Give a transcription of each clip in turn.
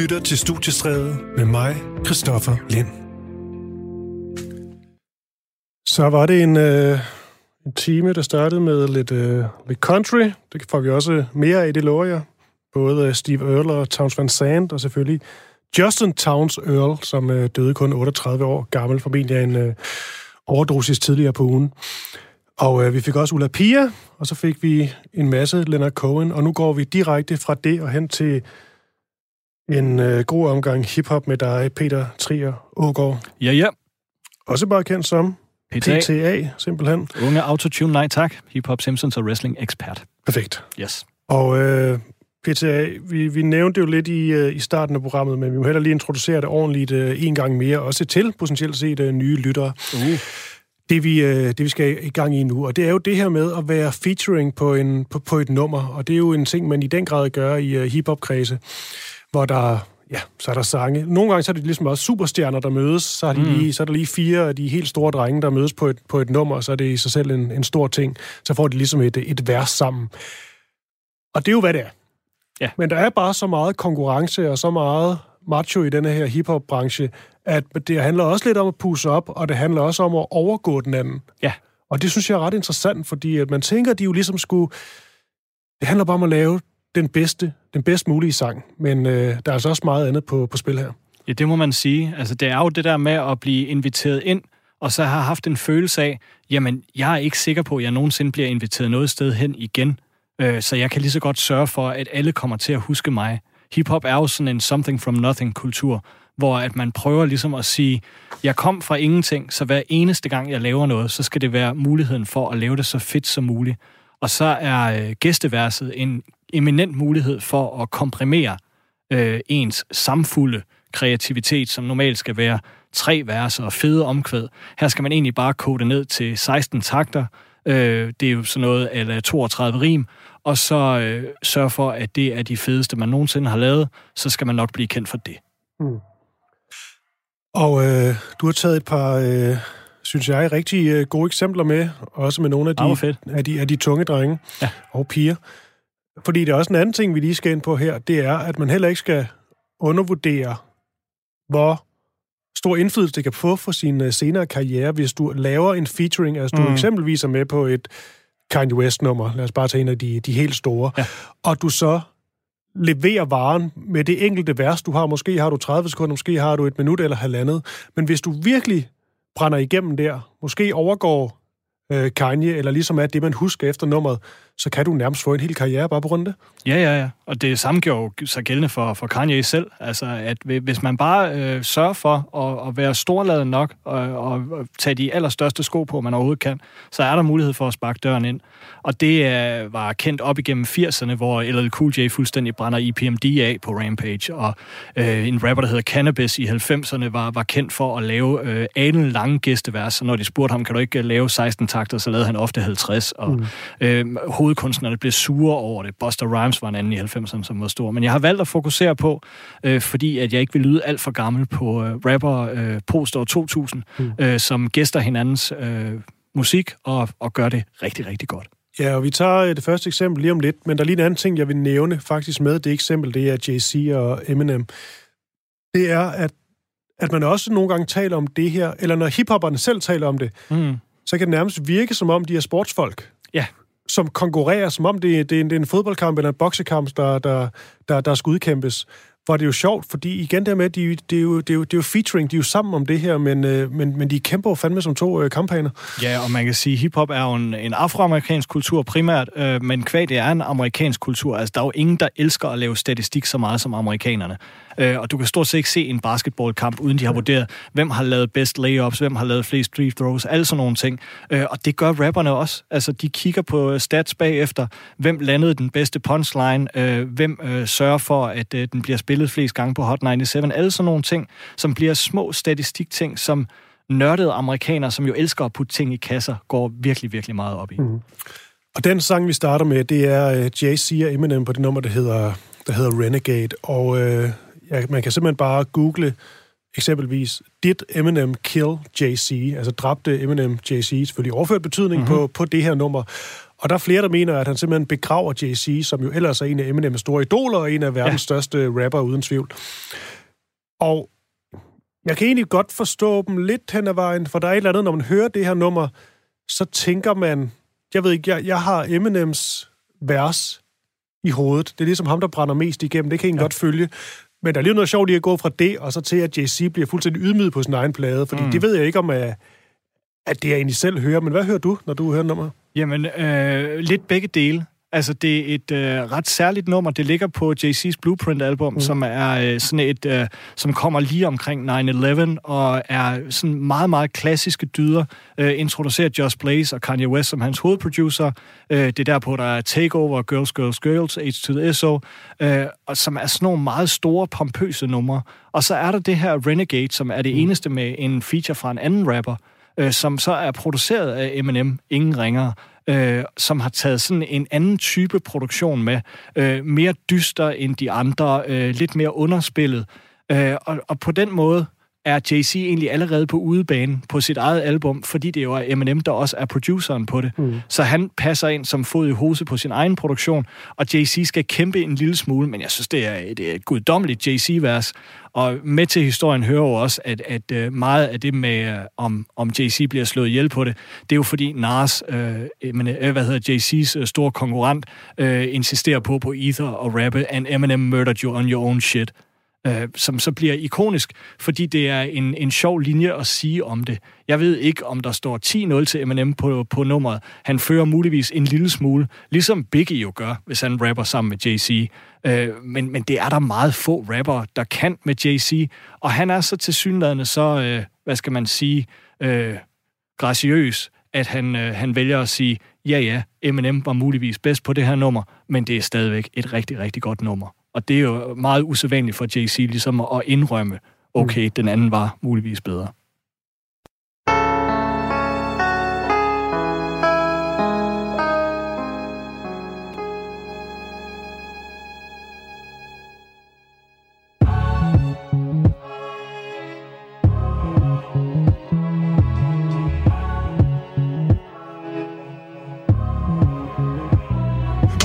lytter til Studiestræde med mig, Christoffer Lind. Så var det en, øh, en time, der startede med lidt, øh, lidt country. Det får vi også mere af, det lover jeg. Både øh, Steve Earle og Towns Van Zandt, og selvfølgelig Justin Towns Earl, som øh, døde kun 38 år gammel, formentlig af en øh, overdosis tidligere på ugen. Og øh, vi fik også Ulla Pia, og så fik vi en masse Leonard Cohen, og nu går vi direkte fra det og hen til en øh, god omgang hiphop med dig, Peter Trier Ågaard. Ja, ja. Også bare kendt som PTA. PTA, simpelthen. Unge autotune, nej tak. Hip-hop Simpsons og wrestling ekspert. Perfekt. Yes. Og øh, PTA, vi, vi nævnte jo lidt i, øh, i starten af programmet, men vi må heller lige introducere det ordentligt øh, en gang mere, også til potentielt set øh, nye lyttere. Uh. Det vi, øh, det vi skal i gang i nu, og det er jo det her med at være featuring på, en, på, på et nummer, og det er jo en ting, man i den grad gør i øh, hiphop-kredse, hvor der ja, så er der sange. Nogle gange så er det ligesom også superstjerner, der mødes. Så er, de Mm. lige, så er der lige fire af de helt store drenge, der mødes på et, på et nummer, og så er det i sig selv en, en stor ting. Så får de ligesom et, et vers sammen. Og det er jo, hvad det er. Ja. Men der er bare så meget konkurrence og så meget macho i denne her hiphop-branche, at det handler også lidt om at pusse op, og det handler også om at overgå den anden. Ja. Og det synes jeg er ret interessant, fordi at man tænker, at de jo ligesom skulle... Det handler bare om at lave den bedste, den bedst mulige sang, men øh, der er altså også meget andet på, på spil her. Ja, det må man sige. Altså, det er jo det der med at blive inviteret ind, og så har haft en følelse af, jamen, jeg er ikke sikker på, at jeg nogensinde bliver inviteret noget sted hen igen. Øh, så jeg kan lige så godt sørge for, at alle kommer til at huske mig. Hip-hop er jo sådan en something from nothing-kultur, hvor at man prøver ligesom at sige, jeg kom fra ingenting, så hver eneste gang, jeg laver noget, så skal det være muligheden for at lave det så fedt som muligt. Og så er øh, gæsteverset en eminent mulighed for at komprimere øh, ens samfulde kreativitet, som normalt skal være tre verser og fede omkvæd. Her skal man egentlig bare kode det ned til 16 takter. Øh, det er jo sådan noget eller 32 rim. Og så øh, sørge for, at det er de fedeste, man nogensinde har lavet. Så skal man nok blive kendt for det. Og øh, du har taget et par, øh, synes jeg, rigtig øh, gode eksempler med, også med nogle af de, af de, af de tunge drenge Ja. og piger. Fordi det er også en anden ting, vi lige skal ind på her, det er, at man heller ikke skal undervurdere, hvor stor indflydelse det kan få for sin øh, senere karriere, hvis du laver en featuring, altså du Mm. eksempelvis er med på et Kanye West-nummer, lad os bare tage en af de, de helt store, Ja. og du så leverer varen med det enkelte vers, du har. Måske har du 30 sekunder, måske har du et minut eller halvandet. Men hvis du virkelig brænder igennem der, måske overgår øh, Kanye, eller ligesom er det, man husker efter nummeret, så kan du nærmest få en hel karriere bare på det. Ja, ja, ja. Og det samme gjorde jo sig gældende for, for Kanye selv. Altså, at hvi- hvis man bare øh, sørger for at, at være storladet nok og, og, tage de allerstørste sko på, man overhovedet kan, så er der mulighed for at sparke døren ind. Og det øh, var kendt op igennem 80'erne, hvor LL Cool J fuldstændig brænder EPMD af på Rampage. Og øh, en rapper, der hedder Cannabis i 90'erne, var, var kendt for at lave øh, alen lange gæstevers. Så når de spurgte ham, kan du ikke øh, lave 16 takter, så lavede han ofte 50. Og mm. øh, hovedkunstnerne blev sure over det. Buster Rhymes var en anden i 90'erne, som var stor. Men jeg har valgt at fokusere på, øh, fordi at jeg ikke vil lyde alt for gammel på øh, rapper øh, post-år 2000, mm. øh, som gæster hinandens øh, musik og, og gør det rigtig, rigtig godt. Ja, og vi tager øh, det første eksempel lige om lidt, men der er lige en anden ting, jeg vil nævne faktisk med det eksempel, det er Jay-Z og Eminem. Det er, at, at man også nogle gange taler om det her, eller når hiphopperne selv taler om det, Mm. så kan det nærmest virke som om, de er sportsfolk. Ja. Som konkurrerer, som om det, det, er, en, det er en fodboldkamp eller en boksekamp, der, der, der, der skal udkæmpes. Hvor det er jo sjovt, fordi igen der med, de, det, er jo, det, er jo, det er jo featuring, de er jo sammen om det her, men, øh, men, men de kæmper jo fandme som to øh, kampagner. Ja, og man kan sige, at hiphop er jo en, en afroamerikansk kultur primært, øh, men kvad det er en amerikansk kultur. Altså, der er jo ingen, der elsker at lave statistik så meget som amerikanerne. Øh, og du kan stort set ikke se en basketballkamp, uden de har vurderet, hvem har lavet best layups, hvem har lavet flest free throws, alle sådan nogle ting. Øh, og det gør rapperne også. Altså, de kigger på øh, stats bagefter, hvem landede den bedste punchline, øh, hvem øh, sørger for, at øh, den bliver spillet flest gange på Hot 97, alle sådan nogle ting, som bliver små statistikting, som nørdede amerikanere, som jo elsker at putte ting i kasser, går virkelig, virkelig meget op i. Mm. Og den sang, vi starter med, det er uh, Jay-Z og Eminem på det nummer, der hedder, der hedder Renegade. Og uh, ja, man kan simpelthen bare google eksempelvis, did Eminem kill Jay-Z? Altså dræbte Eminem Jay-Z, selvfølgelig overført betydning mm-hmm. på, på det her nummer. Og der er flere, der mener, at han simpelthen begraver Jay-Z, som jo ellers er en af Eminems store idoler og en af verdens ja. største rapper uden tvivl. Og jeg kan egentlig godt forstå dem lidt hen ad vejen, for der er et eller andet, når man hører det her nummer, så tænker man, jeg ved ikke, jeg, jeg har Eminems vers i hovedet. Det er ligesom ham, der brænder mest igennem. Det kan jeg ja. godt følge. Men der er lige noget sjovt i at gå fra det, og så til, at Jay-Z bliver fuldstændig ydmyget på sin egen plade. Fordi mm. det ved jeg ikke, om at, at det er egentlig selv hører. Men hvad hører du, når du hører nummer? Jamen, øh, lidt begge dele. Altså, det er et øh, ret særligt nummer. Det ligger på JC's Blueprint-album, mm. som er øh, sådan et, øh, som kommer lige omkring 9-11, og er sådan meget, meget klassiske dyder. Øh, introducerer Just Blaze og Kanye West som hans hovedproducer. Øh, det er derpå, der er Takeover, Girls, Girls, Girls, H to the SO, øh, og som er sådan nogle meget store, pompøse numre. Og så er der det her Renegade, som er det mm. eneste med en feature fra en anden rapper, øh, som så er produceret af M&M, ingen ringer øh, som har taget sådan en anden type produktion med. Øh, mere dyster end de andre, øh, lidt mere underspillet. Øh, og, og på den måde er Jay-Z egentlig allerede på udebane på sit eget album, fordi det jo er Eminem, der også er produceren på det. Mm. Så han passer ind som fod i hose på sin egen produktion, og Jay-Z skal kæmpe en lille smule, men jeg synes, det er et, et guddommeligt Jay-Z-vers. Og med til historien hører jo også, at, at uh, meget af det med, uh, om, om Jay-Z bliver slået ihjel på det, det er jo fordi Nas, uh, men, uh, hvad hedder Jay-Z's uh, store konkurrent, uh, insisterer på på Ether og rappe, and Eminem murdered you on your own shit øh, som så bliver ikonisk, fordi det er en, en sjov linje at sige om det. Jeg ved ikke, om der står 10-0 til Eminem på, på nummeret. Han fører muligvis en lille smule, ligesom Biggie jo gør, hvis han rapper sammen med Jay-Z. Øh, men, men det er der meget få rapper, der kan med Jay-Z, og han er så til så, øh, hvad skal man sige, øh, graciøs, at han, øh, han vælger at sige, ja ja, Eminem var muligvis bedst på det her nummer, men det er stadigvæk et rigtig, rigtig godt nummer. Og det er jo meget usædvanligt for Jay-Z ligesom at indrømme, okay, mm. den anden var muligvis bedre.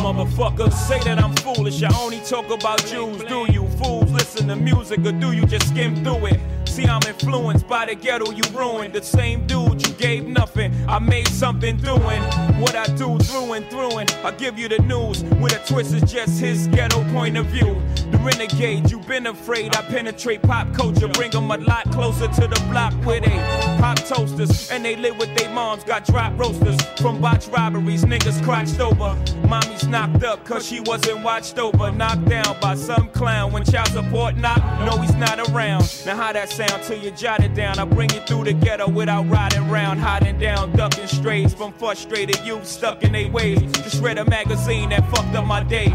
Motherfuckers say that I'm foolish. I only talk about Jews. Do you fools listen to music or do you just skim through it? See, I'm influenced by the ghetto you ruined. The same dude you gave nothing. I made something doing what I do through and through. And I give you the news with a twist is just his ghetto point of view. The renegade, you've been afraid. I penetrate pop culture, bring them a lot closer to the block where they pop toasters and they live with their moms. Got drop roasters from botch robberies. Niggas crotched over. Mommy's knocked up cause she wasn't watched over. Knocked down by some clown when child support knocked. No, he's not around. Now, how that sound? sound till you jot it down. I bring you through the ghetto without riding round, hiding down, ducking strays from frustrated youth stuck in their ways. Just read a magazine that fucked up my day.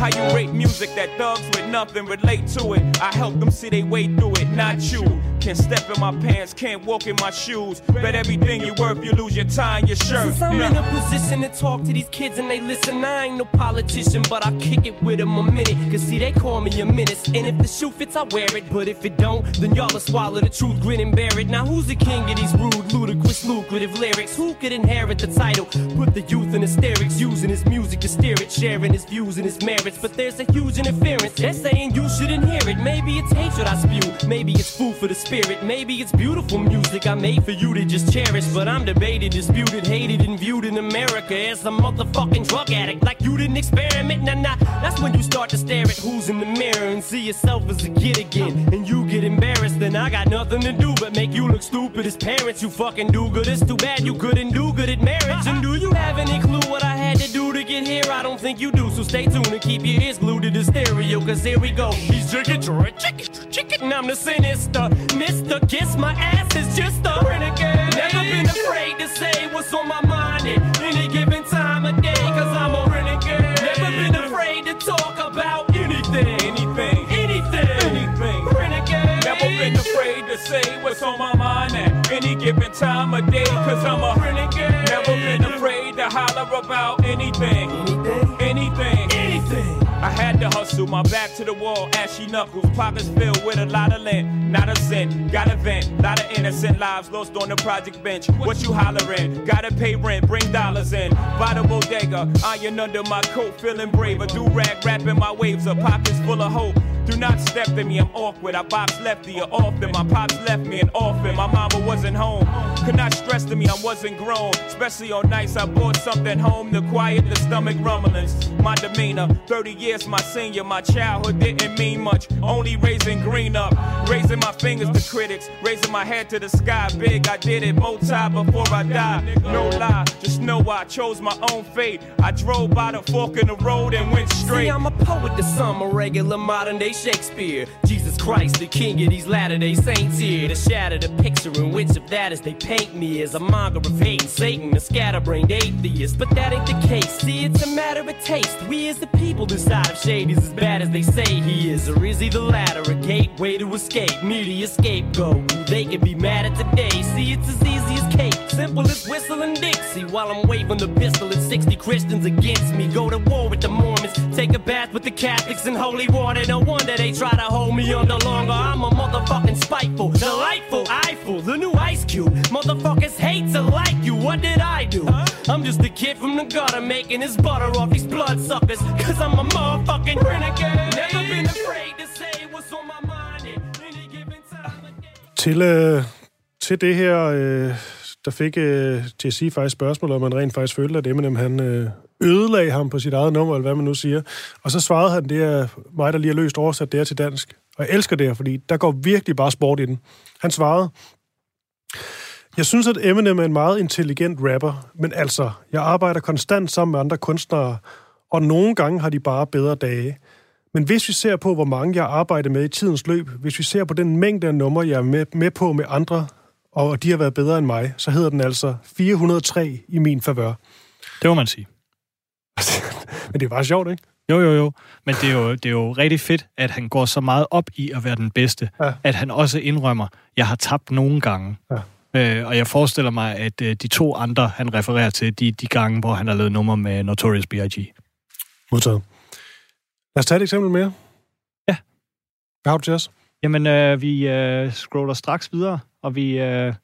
How you rate music that thugs with nothing relate to it? I help them see they way through it, not you. Can't step in my pants, can't walk in my shoes. Bet everything you worth, you lose your tie your shirt. Since I'm in a position to talk to these kids and they listen, I ain't no politician, but I kick it with them a minute. Cause see, they call me a menace. And if the shoe fits, I wear it. But if it don't, then y'all are swallow the truth, grin and bear it. Now who's the king of these rude, ludicrous, lucrative lyrics? Who could inherit the title? Put the youth in hysterics, using his music to steer it, sharing his views and his merits. But there's a huge interference. They're saying you shouldn't hear it. Maybe it's hatred I spew, maybe it's food for the spirit. Maybe it's beautiful music I made for you to just cherish. But I'm debated, disputed, hated, and viewed in America as a motherfucking drug addict. Like you didn't experiment, nah nah. That's when you start to stare at who's in the mirror and see yourself as a kid again. And you get embarrassed, then I got nothing to do but make you look stupid as parents. You fucking do good. It's too bad you couldn't do good at marriage. And do you have any clue what I had to do to get here? I don't think you do. So stay tuned and keep your ears glued to the stereo. Cause here we go. He's chicken, chicken, chicken. And I'm the sinister. Mr. Kiss My Ass is just a renegade. Never been afraid to say what's on my mind at any given time of day. Cause I'm a renegade. Never been afraid to talk about anything. Anything. Anything, anything. Renegade. Never been afraid to say what's on my mind at any given time of day. Cause I'm a renegade. Never been afraid to holler about anything. Anything. Anything. Anything. I had to hustle, my back to the wall, ashy knuckles, pockets filled with a lot of lint, not a cent. Got a vent, lot of innocent lives lost on the project bench. What you hollering? Gotta pay rent, bring dollars in. By the bodega, iron under my coat, feeling brave. A do rag, wrapping my waves, a pockets full of hope. Do not step to me, I'm awkward. I box lefty or often. My pops left me an orphan. My mama wasn't home. Could not stress to me, I wasn't grown. Especially on nights I brought something home to quiet the stomach rumblings. My demeanor, 30 years my senior. My childhood didn't mean much. Only raising green up. Raising my fingers to critics. Raising my head to the sky. Big, I did it. Multi before I died. No lie, just know I chose my own fate. I drove by the fork in the road and went straight. See, I'm a poet to some, a regular modern day Shakespeare. Jesus Christ, the king of these latter day saints here. To shatter the picture in which of that as they paint me as a monger of hate and Satan, a scatterbrained atheist. But that ain't the case. See, it's a matter of taste. We as the people decide if Shady's as bad as they say he is. Or is he the latter, a gateway to escape? Media scapegoat. They can be mad at today. See, it's as easy as cake. Simple as whistling Dixie. While I'm waving the pistol and 60 Christians against me. Go to war with the Mormons. Take a bath with the Catholics in holy water. No wonder they try to hold me under longer. I'm a motherfucking spiteful, delightful, eyeful, the new ice cube. Motherfuckers hate to like you. What did I do? I'm just a kid from the gutter making his butter off these bloodsuckers. Cause I'm a motherfucking renegade. Never been afraid to say what's on my mind at. Til, øh, til det her, øh, der fik øh, Jesse faktisk spørgsmål, om man rent faktisk følte, at Eminem han øh, ødelagde ham på sit eget nummer, eller hvad man nu siger. Og så svarede han, det er mig, der lige har løst oversat det her til dansk. Og jeg elsker det her, fordi der går virkelig bare sport i den. Han svarede, jeg synes, at Eminem er en meget intelligent rapper, men altså, jeg arbejder konstant sammen med andre kunstnere, og nogle gange har de bare bedre dage. Men hvis vi ser på, hvor mange jeg arbejder med i tidens løb, hvis vi ser på den mængde af numre, jeg er med, med på med andre, og de har været bedre end mig, så hedder den altså 403 i min favør. Det må man sige. Men det er bare sjovt, ikke? Jo, jo, jo. Men det er jo, det er jo rigtig fedt, at han går så meget op i at være den bedste, Ja. at han også indrømmer, jeg har tabt nogle gange. Ja. Øh, og jeg forestiller mig, at øh, de to andre, han refererer til, de, de gange, hvor han har lavet nummer med Notorious B.I.G. Modtaget. Lad os tage et eksempel mere. Ja. Hvad har du til os? Jamen, øh, vi øh, scroller straks videre, og vi... Øh,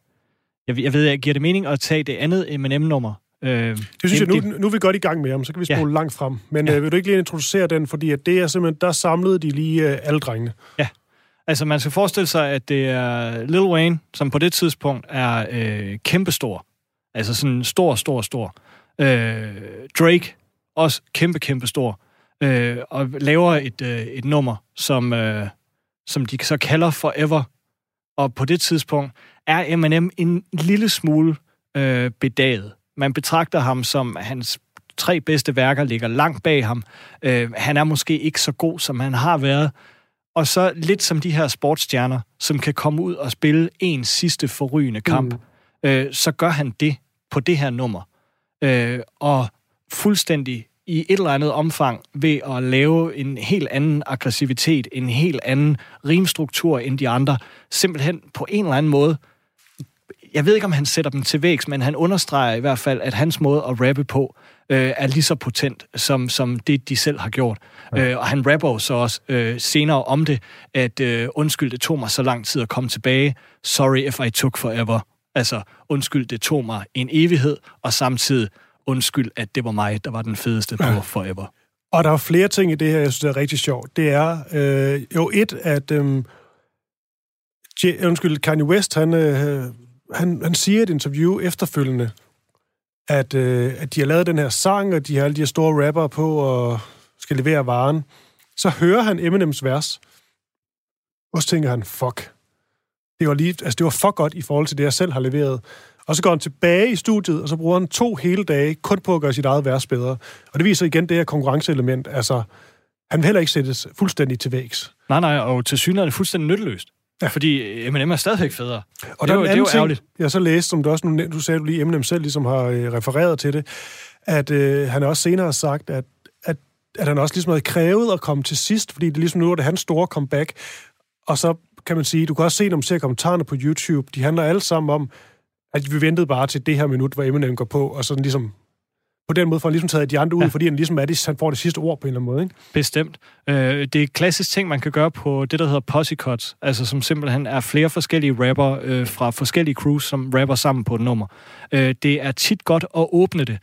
jeg, jeg ved, jeg giver det mening at tage det andet M&M-nummer. Øh, Det synes jeg, nu, nu er vi godt i gang med ham, så kan vi Ja. spole langt frem. Men Ja. øh, vil du ikke lige introducere den, fordi at det er simpelthen, der samlede de lige øh, alle drengene. Altså, man skal forestille sig, at det er Lil Wayne, som på det tidspunkt er øh, kæmpestor. Altså sådan stor, stor, stor. Øh, Drake, også kæmpe, kæmpe stor. Øh, og laver et, øh, et nummer, som, øh, som de så kalder Forever. Og på det tidspunkt er Eminem en lille smule øh, bedaget. Man betragter ham som hans tre bedste værker ligger langt bag ham. Øh, han er måske ikke så god, som han har været. Og så lidt som de her sportsstjerner, som kan komme ud og spille en sidste forrygende kamp, mm. øh, så gør han det på det her nummer. Øh, og fuldstændig i et eller andet omfang ved at lave en helt anden aggressivitet, en helt anden rimstruktur end de andre, simpelthen på en eller anden måde jeg ved ikke, om han sætter dem til vægs, men han understreger i hvert fald, at hans måde at rappe på øh, er lige så potent, som, som det, de selv har gjort. Ja. Øh, og han rapper jo så også øh, senere om det, at øh, undskyld, det tog mig så lang tid at komme tilbage. Sorry if I took forever. Altså, undskyld, det tog mig en evighed, og samtidig undskyld, at det var mig, der var den fedeste på Ja. forever. Og der er flere ting i det her, jeg synes er rigtig sjovt. Det er øh, jo et, at øh, J- undskyld, Kanye West, han, øh, han, han siger i et interview efterfølgende, at, øh, at de har lavet den her sang, og de har alle de her store rapper på og skal levere varen. Så hører han Eminems vers, og så tænker han, fuck. Det var, lige, altså det var for godt i forhold til det, jeg selv har leveret. Og så går han tilbage i studiet, og så bruger han to hele dage kun på at gøre sit eget vers bedre. Og det viser igen det her konkurrenceelement. Altså, han vil heller ikke sættes fuldstændig til vægs. Nej, nej, og til synligheden er det fuldstændig nytteløst. Ja. Fordi Eminem er stadigvæk federe. Og det, er, jo- det er jo ting, ærgerligt. jeg så læste, som du også nu, du sagde, du lige Eminem selv ligesom har øh, refereret til det, at øh, han også senere har sagt, at, at, at han også ligesom havde krævet at komme til sidst, fordi det ligesom nu er det hans store comeback. Og så kan man sige, du kan også se, man ser kommentarerne på YouTube, de handler alle sammen om, at vi ventede bare til det her minut, hvor Eminem går på, og sådan ligesom på den måde får han ligesom taget de andre ud, ja. fordi han ligesom er det, han får det sidste ord på en eller anden måde, ikke? Bestemt. Øh, det er et klassisk ting, man kan gøre på det, der hedder posse cuts, altså som simpelthen er flere forskellige rapper øh, fra forskellige crews, som rapper sammen på et nummer. Øh, det er tit godt at åbne det,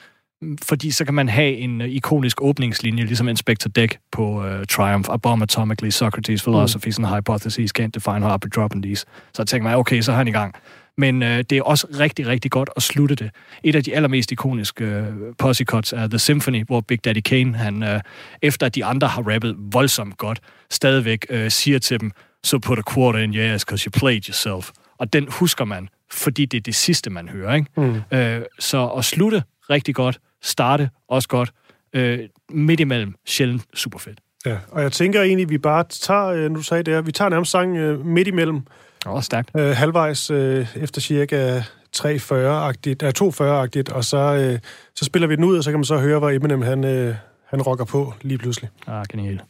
fordi så kan man have en uh, ikonisk åbningslinje, ligesom Inspector Deck på uh, Triumph, A Bomb Atomically, Socrates, Philosophies mm. and Hypotheses, Can't Define How I'll Dropping These. Så tænker man, okay, så er han i gang. Men uh, det er også rigtig, rigtig godt at slutte det. Et af de allermest ikoniske uh, posse cuts er The Symphony, hvor Big Daddy Kane, han, uh, efter at de andre har rappet voldsomt godt, stadigvæk uh, siger til dem, so put a quarter in your ass, because you played yourself. Og den husker man, fordi det er det sidste, man hører. Ikke? Mm. Uh, så at slutte rigtig godt, starte også godt, øh, midt imellem sjældent super fedt. Ja, og jeg tænker egentlig, vi bare tager, øh, nu sagde det her, vi tager nærmest sang øh, midt imellem. Åh, oh, stærkt. Øh, halvvejs øh, efter cirka 3.40-agtigt, øh, 2.40-agtigt, og så, øh, så spiller vi den ud, og så kan man så høre, hvor Eminem han, øh, han rocker på lige pludselig. Ah, genial.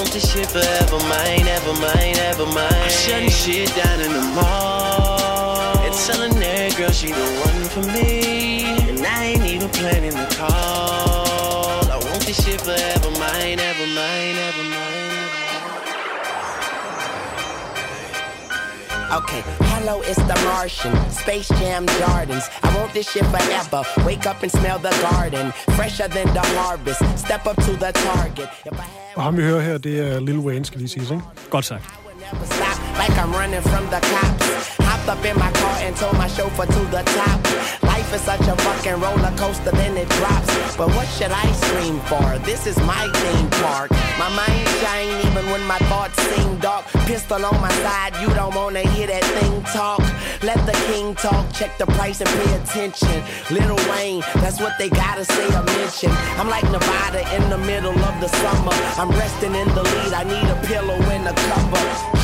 want this shit forever mine, ever mine, ever mine. I'm shutting shit down in the mall. And telling that girl she the one for me. And I ain't even planning the call. I want this shit forever mine, ever mine, ever Okay, hello, it's the Martian. Space Jam Gardens. I want this shit forever. Wake up and smell the garden. Fresher than the harvest. Step up to the target. If I had Og ham vi hører her, det er Lil Wayne, skal lige sige, ikke? Godt sagt. like I'm running from the cops. Hopped up in my car and told my chauffeur to the top. Life is such a fucking roller coaster, then it drops. But what should I scream for? This is my theme park. My mind shine even when my thoughts seem dark. Pistol on my side, you don't wanna hear that thing talk. Let the king talk, check the price and pay attention. Little Wayne, that's what they gotta say or mention. I'm like Nevada in the middle of the summer. I'm resting in the lead, I need a pillow and a cover.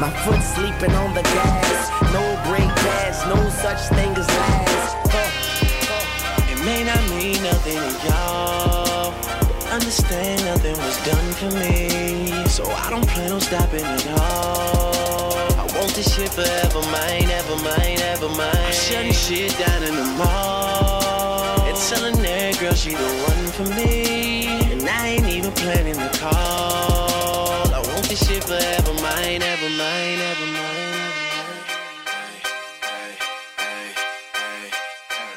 My foot sleeping on the gas. No break pass, no such thing as last. Uh, uh. It may not mean nothing to y'all. But understand nothing was done for me. So I don't plan on stopping at all. I want this shit forever mine, ever mine, ever mine. I'm shutting shit down in the mall. And telling that girl she the one for me. And I ain't even planning the call. Want this shit forever mine, ever mine, ever mine.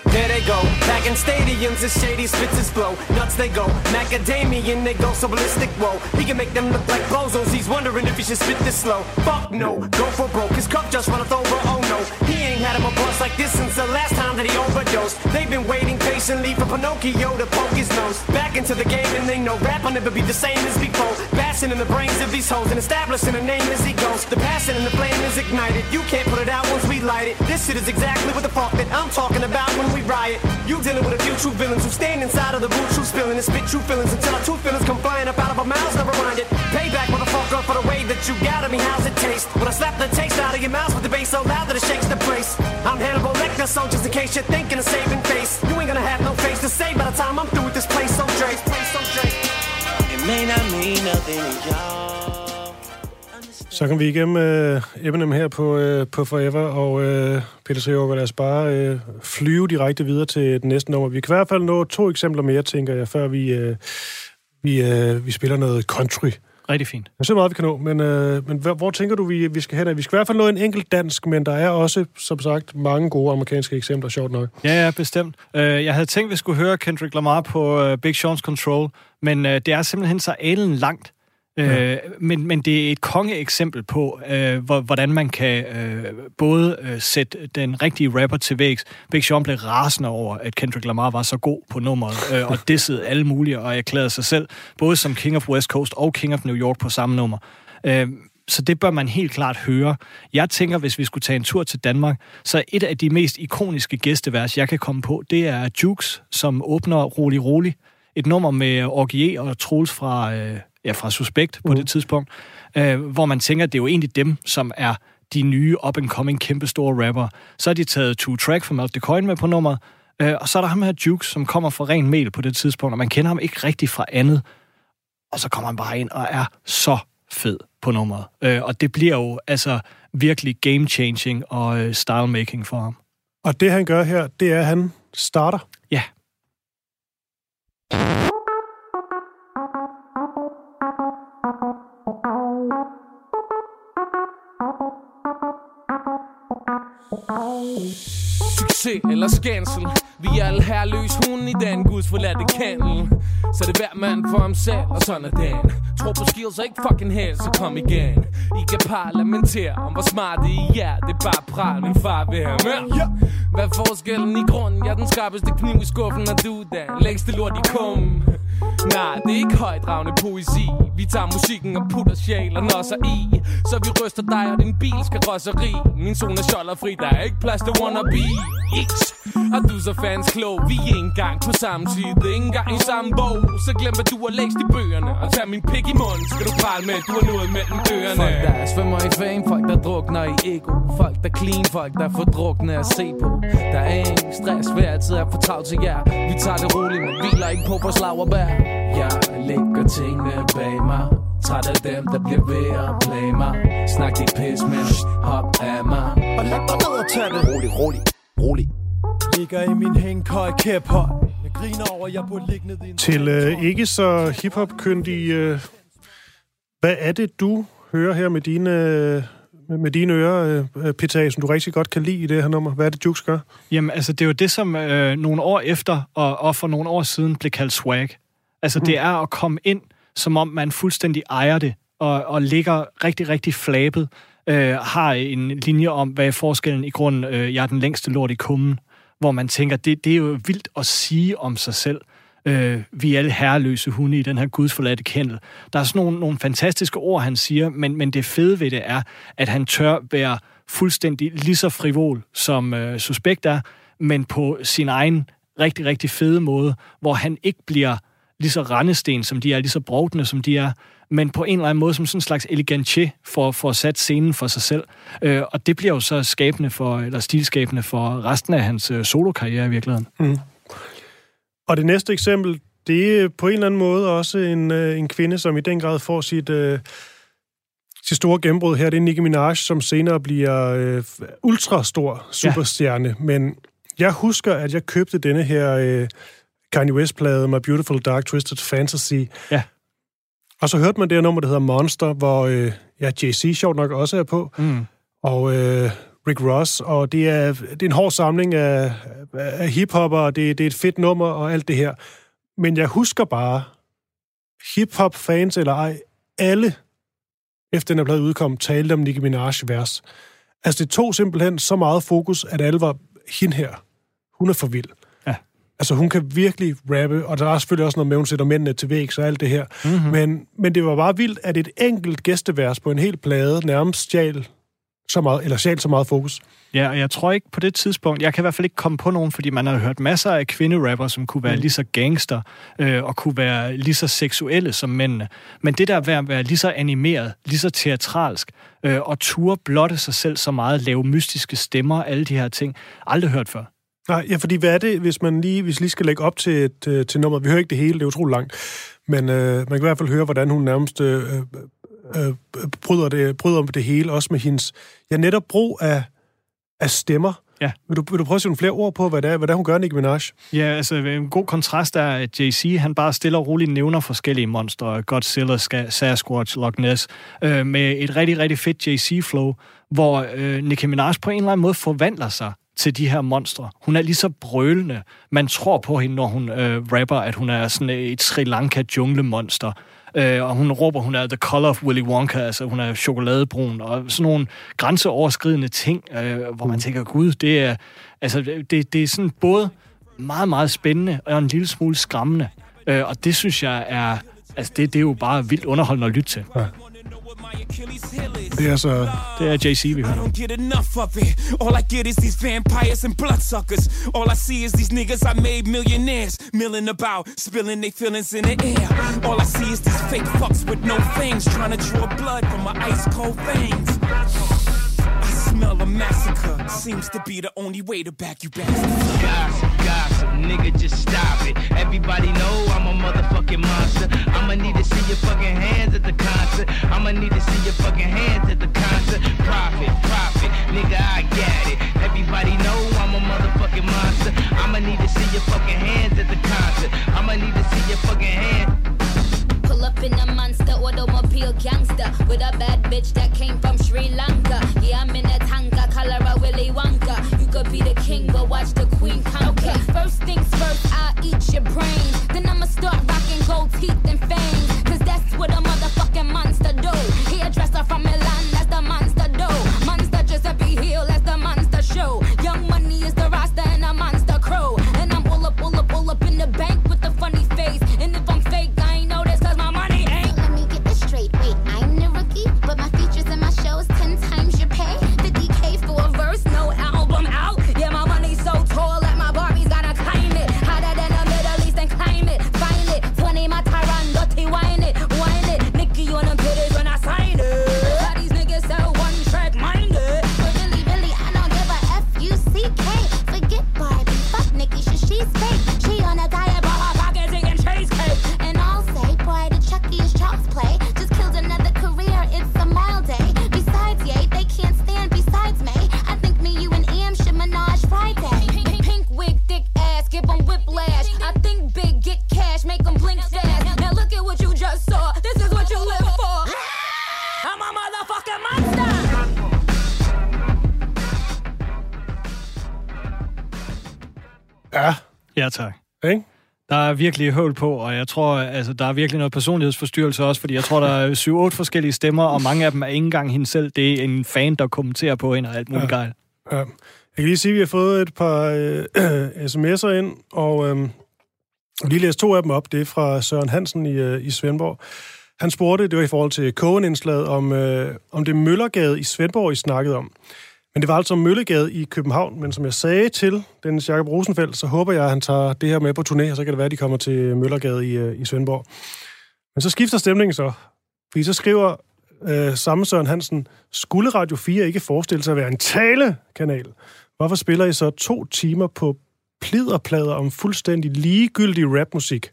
There they go, back in stadiums, it's shady spits his flow. Nuts they go, macadamian they go so ballistic. Whoa, he can make them look like bozos. He's wondering if he should spit this slow. Fuck no, go for broke. His cup just runneth over. Oh no, he ain't had him a bust like this since the last time that he overdosed. They've been waiting patiently for Pinocchio to poke his nose back into the game, and they know rap will never be the same as before. Bashing in the brains of these hoes and establishing a name as he goes. The passion and the flame is ignited. You can't put it out once we light it. This shit is exactly what the fuck that I'm talking about when we riot. You dealing with a few true villains who stand inside of the boot, true spilling and spit true feelings until our true feelings come flying up out of our mouths. Never mind it. Payback, motherfucker, for the way that you got at me. How's it taste? When I slap the taste out of your mouth with the bass so loud that it shakes the place. I'm Hannibal Lecter, so just in case you're thinking of saving face, you ain't gonna have no face to say by the time I'm through with this place. So Drake, place so Drake. Så kan vi igennem øh, Eminem her på, øh, på Forever, og øh, Peter Sejover, lad os bare øh, flyve direkte videre til den næste nummer. Vi kan i hvert fald nå to eksempler mere, tænker jeg, før vi, øh, vi, øh, vi spiller noget country. Rigtig fint. Det er så meget, vi kan nå, men, uh, men hvor, hvor tænker du, vi, vi skal hen? Vi skal i hvert fald nå en enkelt dansk, men der er også, som sagt, mange gode amerikanske eksempler, sjovt nok. Ja, ja, bestemt. Uh, jeg havde tænkt, at vi skulle høre Kendrick Lamar på uh, Big Sean's Control, men uh, det er simpelthen så alen langt. Ja. Øh, men, men det er et kongeeksempel på, øh, hvor, hvordan man kan øh, både øh, sætte den rigtige rapper til vægs. Big Sean blev rasende over, at Kendrick Lamar var så god på nummeret, øh, og dissede alle mulige, og erklærede sig selv, både som King of West Coast og King of New York på samme nummer. Øh, så det bør man helt klart høre. Jeg tænker, hvis vi skulle tage en tur til Danmark, så et af de mest ikoniske gæstevers, jeg kan komme på, det er Jukes, som åbner Rolig Rolig. Et nummer med Orgie og Troels fra... Øh, ja, fra Suspekt på mm. det tidspunkt, øh, hvor man tænker, at det er jo egentlig dem, som er de nye up-and-coming kæmpe store rapper. Så har de taget Two Track fra Melt the Coin med på nummeret, øh, og så er der ham her Jukes, som kommer fra ren mail på det tidspunkt, og man kender ham ikke rigtig fra andet. Og så kommer han bare ind og er så fed på nummeret. Øh, og det bliver jo altså virkelig game-changing og øh, style-making for ham. Og det, han gør her, det er, at han starter. Ja. Succes eller skændsel. Vi er alle herløs hun i den guds forladte kandel Så det er hver mand for ham selv, og sådan er den. Tro på skills og ikke fucking held, så kom igen. I kan parlamentere om hvor smart I er. Det er bare pral, min far vil have mere. Hvad er forskellen i grunden? Jeg er den skarpeste kniv i skuffen, og du den længste lort i kummen. Nej, det er ikke højdragende poesi. Vi tager musikken og putter sjæl og nosser i. Så vi ryster dig og din bil skal rosseri Min zone er fri, der er ikke plads til wannabe. X og du så fans klog. Vi er ikke engang på samme side Ikke engang i samme bog. Så glem hvad du har læst i bøgerne. Og tag min pik i munden. Skal du prale med, du har noget mellem ørerne Folk der svømmer i fame. Folk der drukner i ego. Folk der clean. Folk der får drukne at se på. Der er ingen stress. Hver tid er for travlt til jer. Vi tager det roligt Men hviler ikke på vores laverbær Jeg lægger tingene bag mig. Træt af dem, der bliver ved at play mig. Snak dit pis, men hop af mig. Og læg dig ned og tag det Rolig, rolig, rolig Ligger i min hængkøj kæphøj Jeg griner over, jeg på liggende din Til øh, ikke så hiphop-kyndig, øh, hvad er det, du hører her med dine, øh, med- med dine ører, øh, Peter, som du rigtig godt kan lide i det her nummer? Hvad er det, Jukes gør? Jamen, altså, det er jo det, som øh, nogle år efter, og, og for nogle år siden, blev kaldt swag. Altså, mm. det er at komme ind, som om man fuldstændig ejer det, og, og ligger rigtig, rigtig flabet, øh, har en linje om, hvad er forskellen i grunden, øh, jeg er den længste lort i kummen, hvor man tænker, det, det er jo vildt at sige om sig selv. Øh, vi er alle herreløse hunde i den her gudsforladte kendel. Der er sådan nogle, nogle fantastiske ord, han siger, men, men det fede ved det er, at han tør være fuldstændig lige så frivol, som øh, suspekt er, men på sin egen rigtig, rigtig fede måde, hvor han ikke bliver lige så rendesten, som de er, lige så brugtende, som de er, men på en eller anden måde som sådan en slags elegantché for, for at sætte scenen for sig selv. Øh, og det bliver jo så skabende for, eller stilskabende for resten af hans øh, solokarriere i virkeligheden. Og det næste eksempel, det er på en eller anden måde også en, øh, en kvinde, som i den grad får sit, øh, sit store gennembrud her. Det er Nicki Minaj, som senere bliver øh, ultra stor superstjerne. Ja. Men jeg husker, at jeg købte denne her øh, Kanye West-plade, My Beautiful Dark Twisted Fantasy. Ja. Og så hørte man det her nummer, der hedder Monster, hvor øh, ja, Jay-Z sjovt nok også er på. Mm. Og øh, Rick Ross, og det er, det er en hård samling af, af hiphopper, og det, det er et fedt nummer og alt det her. Men jeg husker bare, hiphop-fans eller ej, alle, efter den er blevet udkommet, talte om Nicki Minaj-vers. Altså, det tog simpelthen så meget fokus, at alle var, hende her, hun er for vild. Altså, hun kan virkelig rappe, og der er selvfølgelig også noget med, at hun sætter mændene til vægs og alt det her. Mm-hmm. Men, men det var bare vildt, at et enkelt gæstevers på en hel plade nærmest stjal så meget, eller stjal så meget fokus. Ja, og jeg tror ikke på det tidspunkt, jeg kan i hvert fald ikke komme på nogen, fordi man har hørt masser af kvinderapper, som kunne være mm. lige så gangster, øh, og kunne være lige så seksuelle som mændene. Men det der ved at være lige så animeret, lige så teatralsk, øh, og ture blotte sig selv så meget, lave mystiske stemmer, alle de her ting, aldrig hørt før. Nej, ja, fordi hvad er det, hvis man lige, hvis lige skal lægge op til, et, øh, til nummer? Vi hører ikke det hele, det er utroligt langt. Men øh, man kan i hvert fald høre, hvordan hun nærmest øh, øh, øh, bryder, det, bryder det hele, også med hendes ja, netop brug af, af stemmer. Ja. Vil du, vil du prøve at sætte nogle flere ord på, hvad det er, hvad det er hun gør, Nicki Minaj? Ja, altså en god kontrast er, at JC han bare stille og roligt nævner forskellige monstre, Godzilla, Sasquatch, Loch Ness, øh, med et rigtig, rigtig fedt JC-flow, hvor øh, Nicki Minaj på en eller anden måde forvandler sig til de her monstre. Hun er lige så brølende. Man tror på hende, når hun øh, rapper, at hun er sådan et Sri Lanka junglemonster. Øh, og hun råber, hun er the color of Willy Wonka, altså hun er chokoladebrun, og sådan nogle grænseoverskridende ting, øh, hvor man tænker, gud, det er, altså, det, det er sådan både meget, meget spændende og en lille smule skræmmende. Øh, og det synes jeg er, altså det, det er jo bare vildt underholdende at lytte til. Ja. Det er så... Det er JC, vi I hører don't get enough of it. All I get is these vampires and bloodsuckers. All I see is these niggas I made millionaires, milling about, spilling their feelings in the air. All I see is these fake fucks with no fangs, trying to draw blood from my ice cold veins. Massacre. Seems to be the only way to back you back. Gossip, gossip, nigga, just stop it. Everybody know I'm a motherfucking monster. I'm I'ma need to see your fucking hands at the concert. I'ma need to see your fucking hands at the concert. Profit, profit, nigga, I got it. Everybody know I'm a motherfucking monster. I'ma need to see your fucking hands at the concert. I'ma need to see your fucking hands. Pull up in a monster automobile gangster with a bad bitch that came from Sri Lanka. Yeah, I'm in a tanka, color a Willy Wonka. You could be the king, but watch the queen conquer. Okay, first things first, I'll eat your brains. Then I'ma start rocking gold teeth and fangs. Cause that's what a motherfucking monster do. Hairdresser from Milan, that's ikke? Der er virkelig høvl på, og jeg tror, altså, der er virkelig noget personlighedsforstyrrelse også, fordi jeg tror, der er 7-8 forskellige stemmer, og mange af dem er ikke engang hende selv. Det er en fan, der kommenterer på hende og alt muligt ja. gejl. Ja. Jeg kan lige sige, at vi har fået et par øh, sms'er ind, og øh, lige læse to af dem op. Det er fra Søren Hansen i, øh, i Svendborg. Han spurgte, det var i forhold til Cohen-indslaget, om, øh, om det er Møllergade i Svendborg, I snakkede om. Men det var altså Møllegade i København. Men som jeg sagde til Dennis Jakob Rosenfeldt, så håber jeg, at han tager det her med på turné, og så kan det være, at de kommer til Møllergade i, øh, i Svendborg. Men så skifter stemningen så. Fordi så skriver øh, samme Søren Hansen, skulle Radio 4 ikke forestille sig at være en talekanal? Hvorfor spiller I så to timer på pliderplader om fuldstændig ligegyldig rapmusik?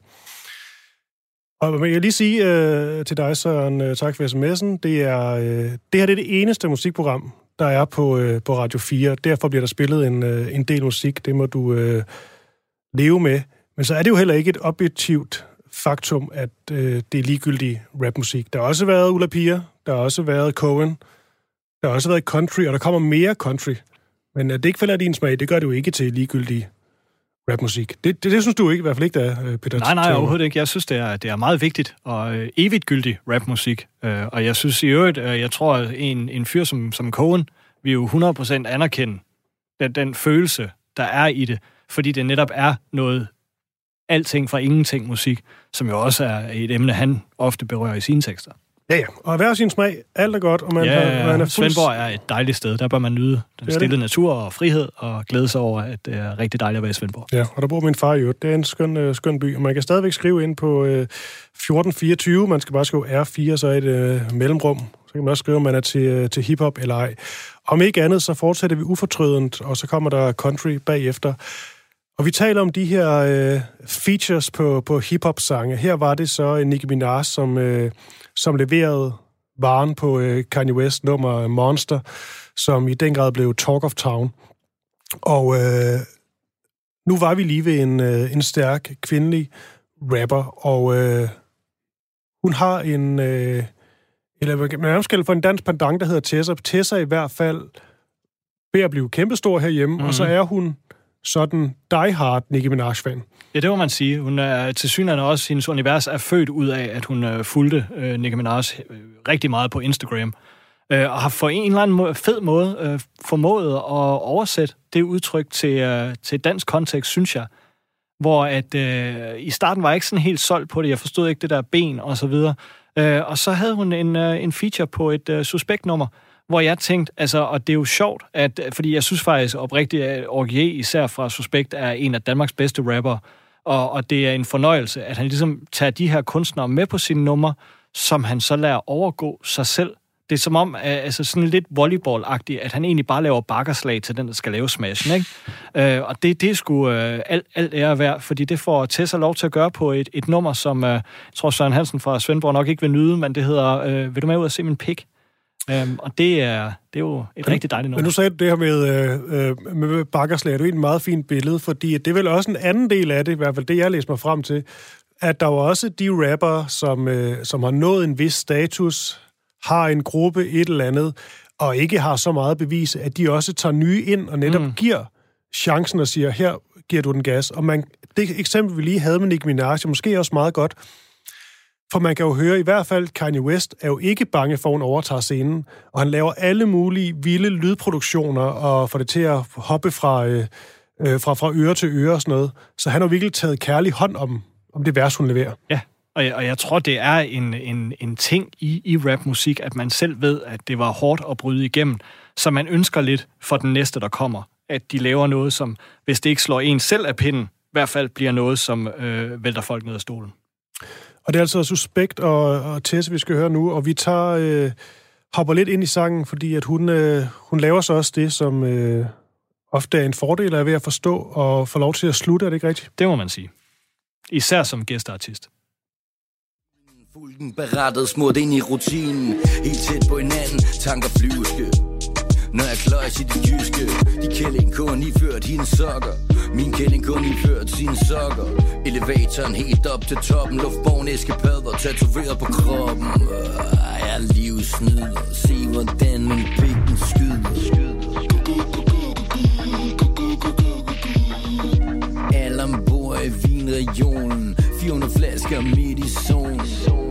Og jeg vil lige sige øh, til dig, Søren, øh, tak for sms'en. Det, er, øh, det her det er det eneste musikprogram, der er på, øh, på Radio 4. Derfor bliver der spillet en, øh, en del musik. Det må du øh, leve med. Men så er det jo heller ikke et objektivt faktum, at øh, det er ligegyldig rapmusik. Der har også været Ulla Pia, der har også været Cohen, der har også været country, og der kommer mere country. Men øh, at det ikke falder din smag, det gør det jo ikke til ligegyldig rapmusik. Det, det, det synes du ikke, i hvert fald ikke, der er, øh, Peter Nej, nej, overhovedet ikke. Jeg synes, det er, det er meget vigtigt og øh, evigt gyldig rapmusik. Øh, og jeg synes i øvrigt, øh, jeg tror, at en, en fyr som, som Cohen vil jo 100% anerkende den, den følelse, der er i det, fordi det netop er noget alting fra ingenting musik, som jo også er et emne, han ofte berører i sine tekster. Ja, ja. Og hver sin smag, alt er godt, og man, Ja, er, man er fuldt... Svendborg er et dejligt sted. Der bør man nyde den det. stille natur og frihed, og glæde sig over, at det er rigtig dejligt at være i Svendborg. Ja, og der bor min far i øvrigt. Det er en skøn, øh, skøn by, og man kan stadigvæk skrive ind på øh, 1424. Man skal bare skrive R4, så er et øh, mellemrum. Så kan man også skrive, om man er til, øh, til hiphop eller ej. Om ikke andet, så fortsætter vi ufortrødent, og så kommer der country bagefter. Og vi taler om de her øh, features på, på hiphop-sange. Her var det så øh, Nicki Minaj, som, øh, som leverede varen på øh, Kanye West nummer Monster, som i den grad blev Talk of Town. Og øh, nu var vi lige ved en, øh, en stærk kvindelig rapper, og øh, hun har en, øh, eller kan man kalde for en dansk pendant, der hedder Tessa. Tessa i hvert fald ved at blive kæmpestor herhjemme, mm. og så er hun sådan die-hard Nicki Minaj-fan. Ja, det må man sige. Hun er til synligheden også, hendes univers er født ud af, at hun øh, fulgte øh, Nicki Minaj øh, rigtig meget på Instagram. Øh, og har på en eller anden måde, fed måde øh, formået at oversætte det udtryk til, øh, til dansk kontekst, synes jeg. Hvor at øh, i starten var jeg ikke sådan helt solgt på det. Jeg forstod ikke det der ben og så videre. Øh, og så havde hun en, øh, en feature på et øh, suspektnummer, hvor jeg tænkte, altså, og det er jo sjovt, at, fordi jeg synes faktisk oprigtigt, at Orgier, især fra Suspekt, er en af Danmarks bedste rapper, og, og det er en fornøjelse, at han ligesom tager de her kunstnere med på sine numre, som han så lader overgå sig selv Det er som om, altså sådan lidt volleyball at han egentlig bare laver bakkerslag til den, der skal lave smashen, ikke? Øh, og det, det er sgu øh, alt, alt ære værd, fordi det får Tessa lov til at gøre på et, et nummer, som øh, jeg tror Søren Hansen fra Svendborg nok ikke vil nyde, men det hedder øh, Vil du med ud og se min pik? Um, og det er, det er jo et rigtig dejligt nummer. Men nu sagde du det her med, øh, øh, med bakkerslag, det er jo et meget fint billede, fordi det er vel også en anden del af det, i hvert fald det, jeg læser mig frem til, at der var også de rapper, som, øh, som har nået en vis status, har en gruppe, et eller andet, og ikke har så meget bevis, at de også tager nye ind og netop mm. giver chancen og siger, her giver du den gas. Og man, det eksempel, vi lige havde med Nicki Minaj, er måske også meget godt, for man kan jo høre, i hvert fald Kanye West er jo ikke bange for, at hun overtager scenen, og han laver alle mulige vilde lydproduktioner og får det til at hoppe fra, øh, øh fra, fra øre til øre og sådan noget. Så han har virkelig taget kærlig hånd om, om det vers, hun leverer. Ja, og jeg, og jeg tror, det er en, en, en ting i, i rapmusik, at man selv ved, at det var hårdt at bryde igennem, så man ønsker lidt for den næste, der kommer. At de laver noget, som, hvis det ikke slår en selv af pinden, i hvert fald bliver noget, som øh, vælter folk ned af stolen. Og det er altså Suspekt og, og Tesse, vi skal høre nu, og vi tager øh, hopper lidt ind i sangen, fordi at hun, øh, hun laver så også det, som øh, ofte er en fordel af ved at forstå og få lov til at slutte, er det ikke rigtigt? Det må man sige. Især som gæsteartist. Fulden berettet smurt ind i rutinen Helt tæt på hinanden, tanker flyveske når jeg kløjs i det jyske De kælling kun iført hendes sokker. Min kælling kun iført sine sokker. Elevatoren helt op til toppen Luftborgen æskepadder tatoveret på kroppen. Øh, Jeg er livsnyder Se hvordan min pik den skyder. Alle ombord i vinregionen. 400 flasker midt i zonen.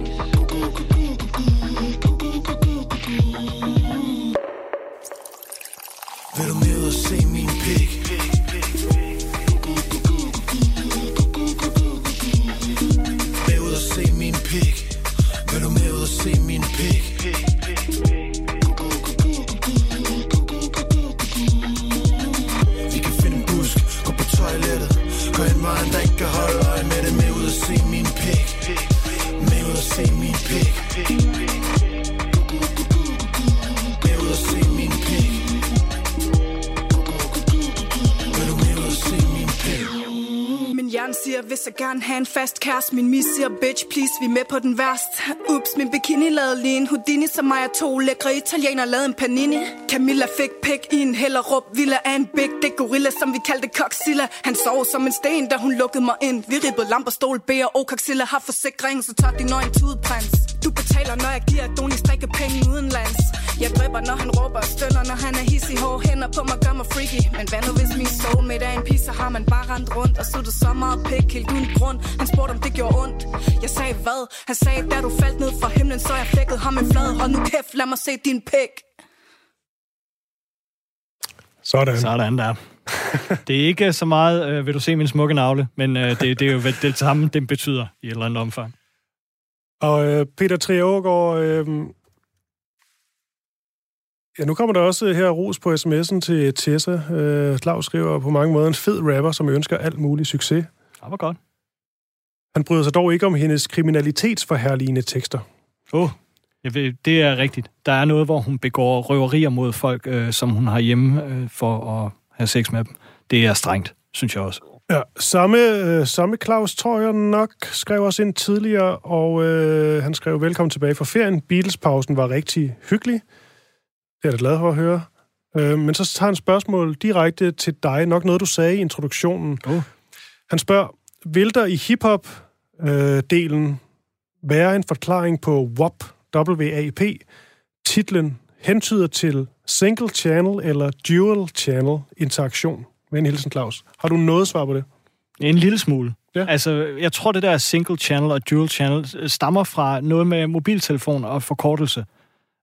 Så gerne have en fast kæreste. Min mis siger, bitch, please, vi er med på den værst Ups, min bikini lavede lige en Houdini Som mig og to lækre italiener lavede en panini. Camilla fik pik i en hellerup Villa af en big dick gorilla, som vi kaldte Coxilla Han sov som en sten, da hun lukkede mig ind. Vi ribbede lamper, stol, B og O. Coxilla har forsikring, så tør din nøgen tudprins. Du betaler, når jeg giver Donny strikke penge udenlands Jeg drøber, når han råber og stønner Når han er hissig, hårde hænder på mig, gør mig freaky Men hvad nu hvis min soulmate er en pige, så har man bare rendt rundt Og suttet så meget pik, helt uden grund Han spurgte, om det gjorde ondt Jeg sagde hvad? Han sagde, da du faldt ned fra himlen Så jeg flækkede ham en flad Hold nu kæft, lad mig se din pik Sådan. Sådan der. det er ikke så meget, øh, vil du se min smukke navle, men øh, det, det er jo det, det samme, det betyder i et eller andet omfang. Og øh, Peter Triagergaard, øh, ja, nu kommer der også her ros på sms'en til Tessa. Øh, Claus skriver på mange måder en fed rapper, som ønsker alt mulig succes. Det var godt. Han bryder sig dog ikke om hendes kriminalitetsforherligende tekster. Åh, oh, det er rigtigt. Der er noget, hvor hun begår røverier mod folk, øh, som hun har hjemme øh, for at have sex med dem. Det er strengt, synes jeg også. Ja, samme, øh, samme Claus tror jeg nok skrev os ind tidligere, og øh, han skrev velkommen tilbage fra ferien. Beatles-pausen var rigtig hyggelig. Det er jeg da glad for at høre. Øh, men så tager han spørgsmål direkte til dig. Nok noget, du sagde i introduktionen. Oh. Han spørger, vil der i hip-hop-delen være en forklaring på WAP, WAP, titlen hentyder til single channel eller dual channel interaktion? Med en hilsen, Claus. Har du noget svar på det? En lille smule. Ja. Altså, jeg tror, det der single channel og dual channel stammer fra noget med mobiltelefon og forkortelse.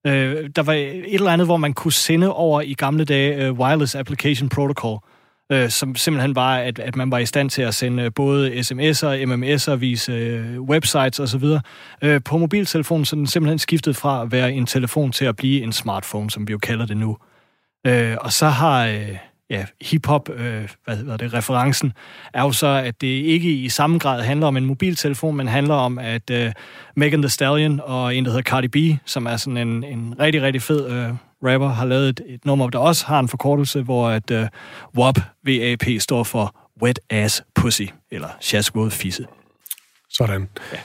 Øh, der var et eller andet, hvor man kunne sende over i gamle dage uh, Wireless Application Protocol, øh, som simpelthen var, at, at man var i stand til at sende både sms'er, mms'er, vise øh, websites osv. Øh, på mobiltelefonen, så den simpelthen skiftet fra at være en telefon til at blive en smartphone, som vi jo kalder det nu. Øh, og så har... Øh, ja, hip-hop, øh, hvad hedder det, referencen, er jo så, at det ikke i samme grad handler om en mobiltelefon, men handler om, at øh, Megan Thee Stallion og en, der hedder Cardi B, som er sådan en, en rigtig, rigtig fed øh, rapper, har lavet et, et nummer, der også har en forkortelse, hvor at øh, WAP, VAP, står for Wet Ass Pussy, eller Shasvåd Fisse. Sådan. Ja.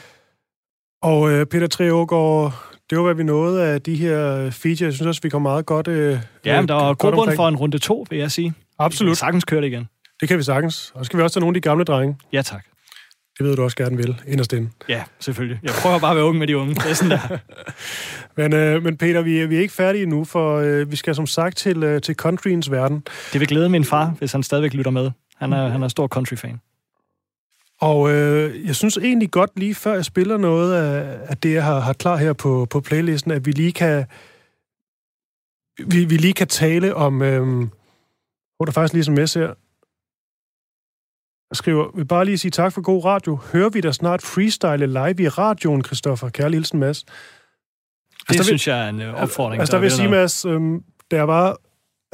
Og øh, Peter Treågaard, det var, hvad vi nåede af de her features. Jeg synes også, vi kom meget godt øh, Ja, men der var god for en runde to, vil jeg sige. Absolut. Vi sagtens køre det igen. Det kan vi sagtens. Og så skal vi også tage nogle af de gamle drenge. Ja, tak. Det ved du også gerne vil, inderst inde. Ja, selvfølgelig. Jeg prøver bare at være ung med de unge. Det er sådan der. Men, øh, men Peter, vi, er- vi er ikke færdige endnu, for øh, vi skal som sagt til, øh, til countryens verden. Det vil glæde min far, hvis han stadigvæk lytter med. Han er, han er stor country-fan. Og øh, jeg synes egentlig godt, lige før jeg spiller noget af, af det, jeg har, har klar her på, på playlisten, at vi lige kan vi, vi lige kan tale om... Øh, hvor der faktisk lige som her. Jeg skriver, vil bare lige sige tak for god radio. Hører vi da snart freestyle live i radioen, Christoffer? Kærlig hilsen, Mads. Det der vil- synes jeg er en øh, opfordring. Altså, der vil jeg sige. Mads, øhm, da jeg var,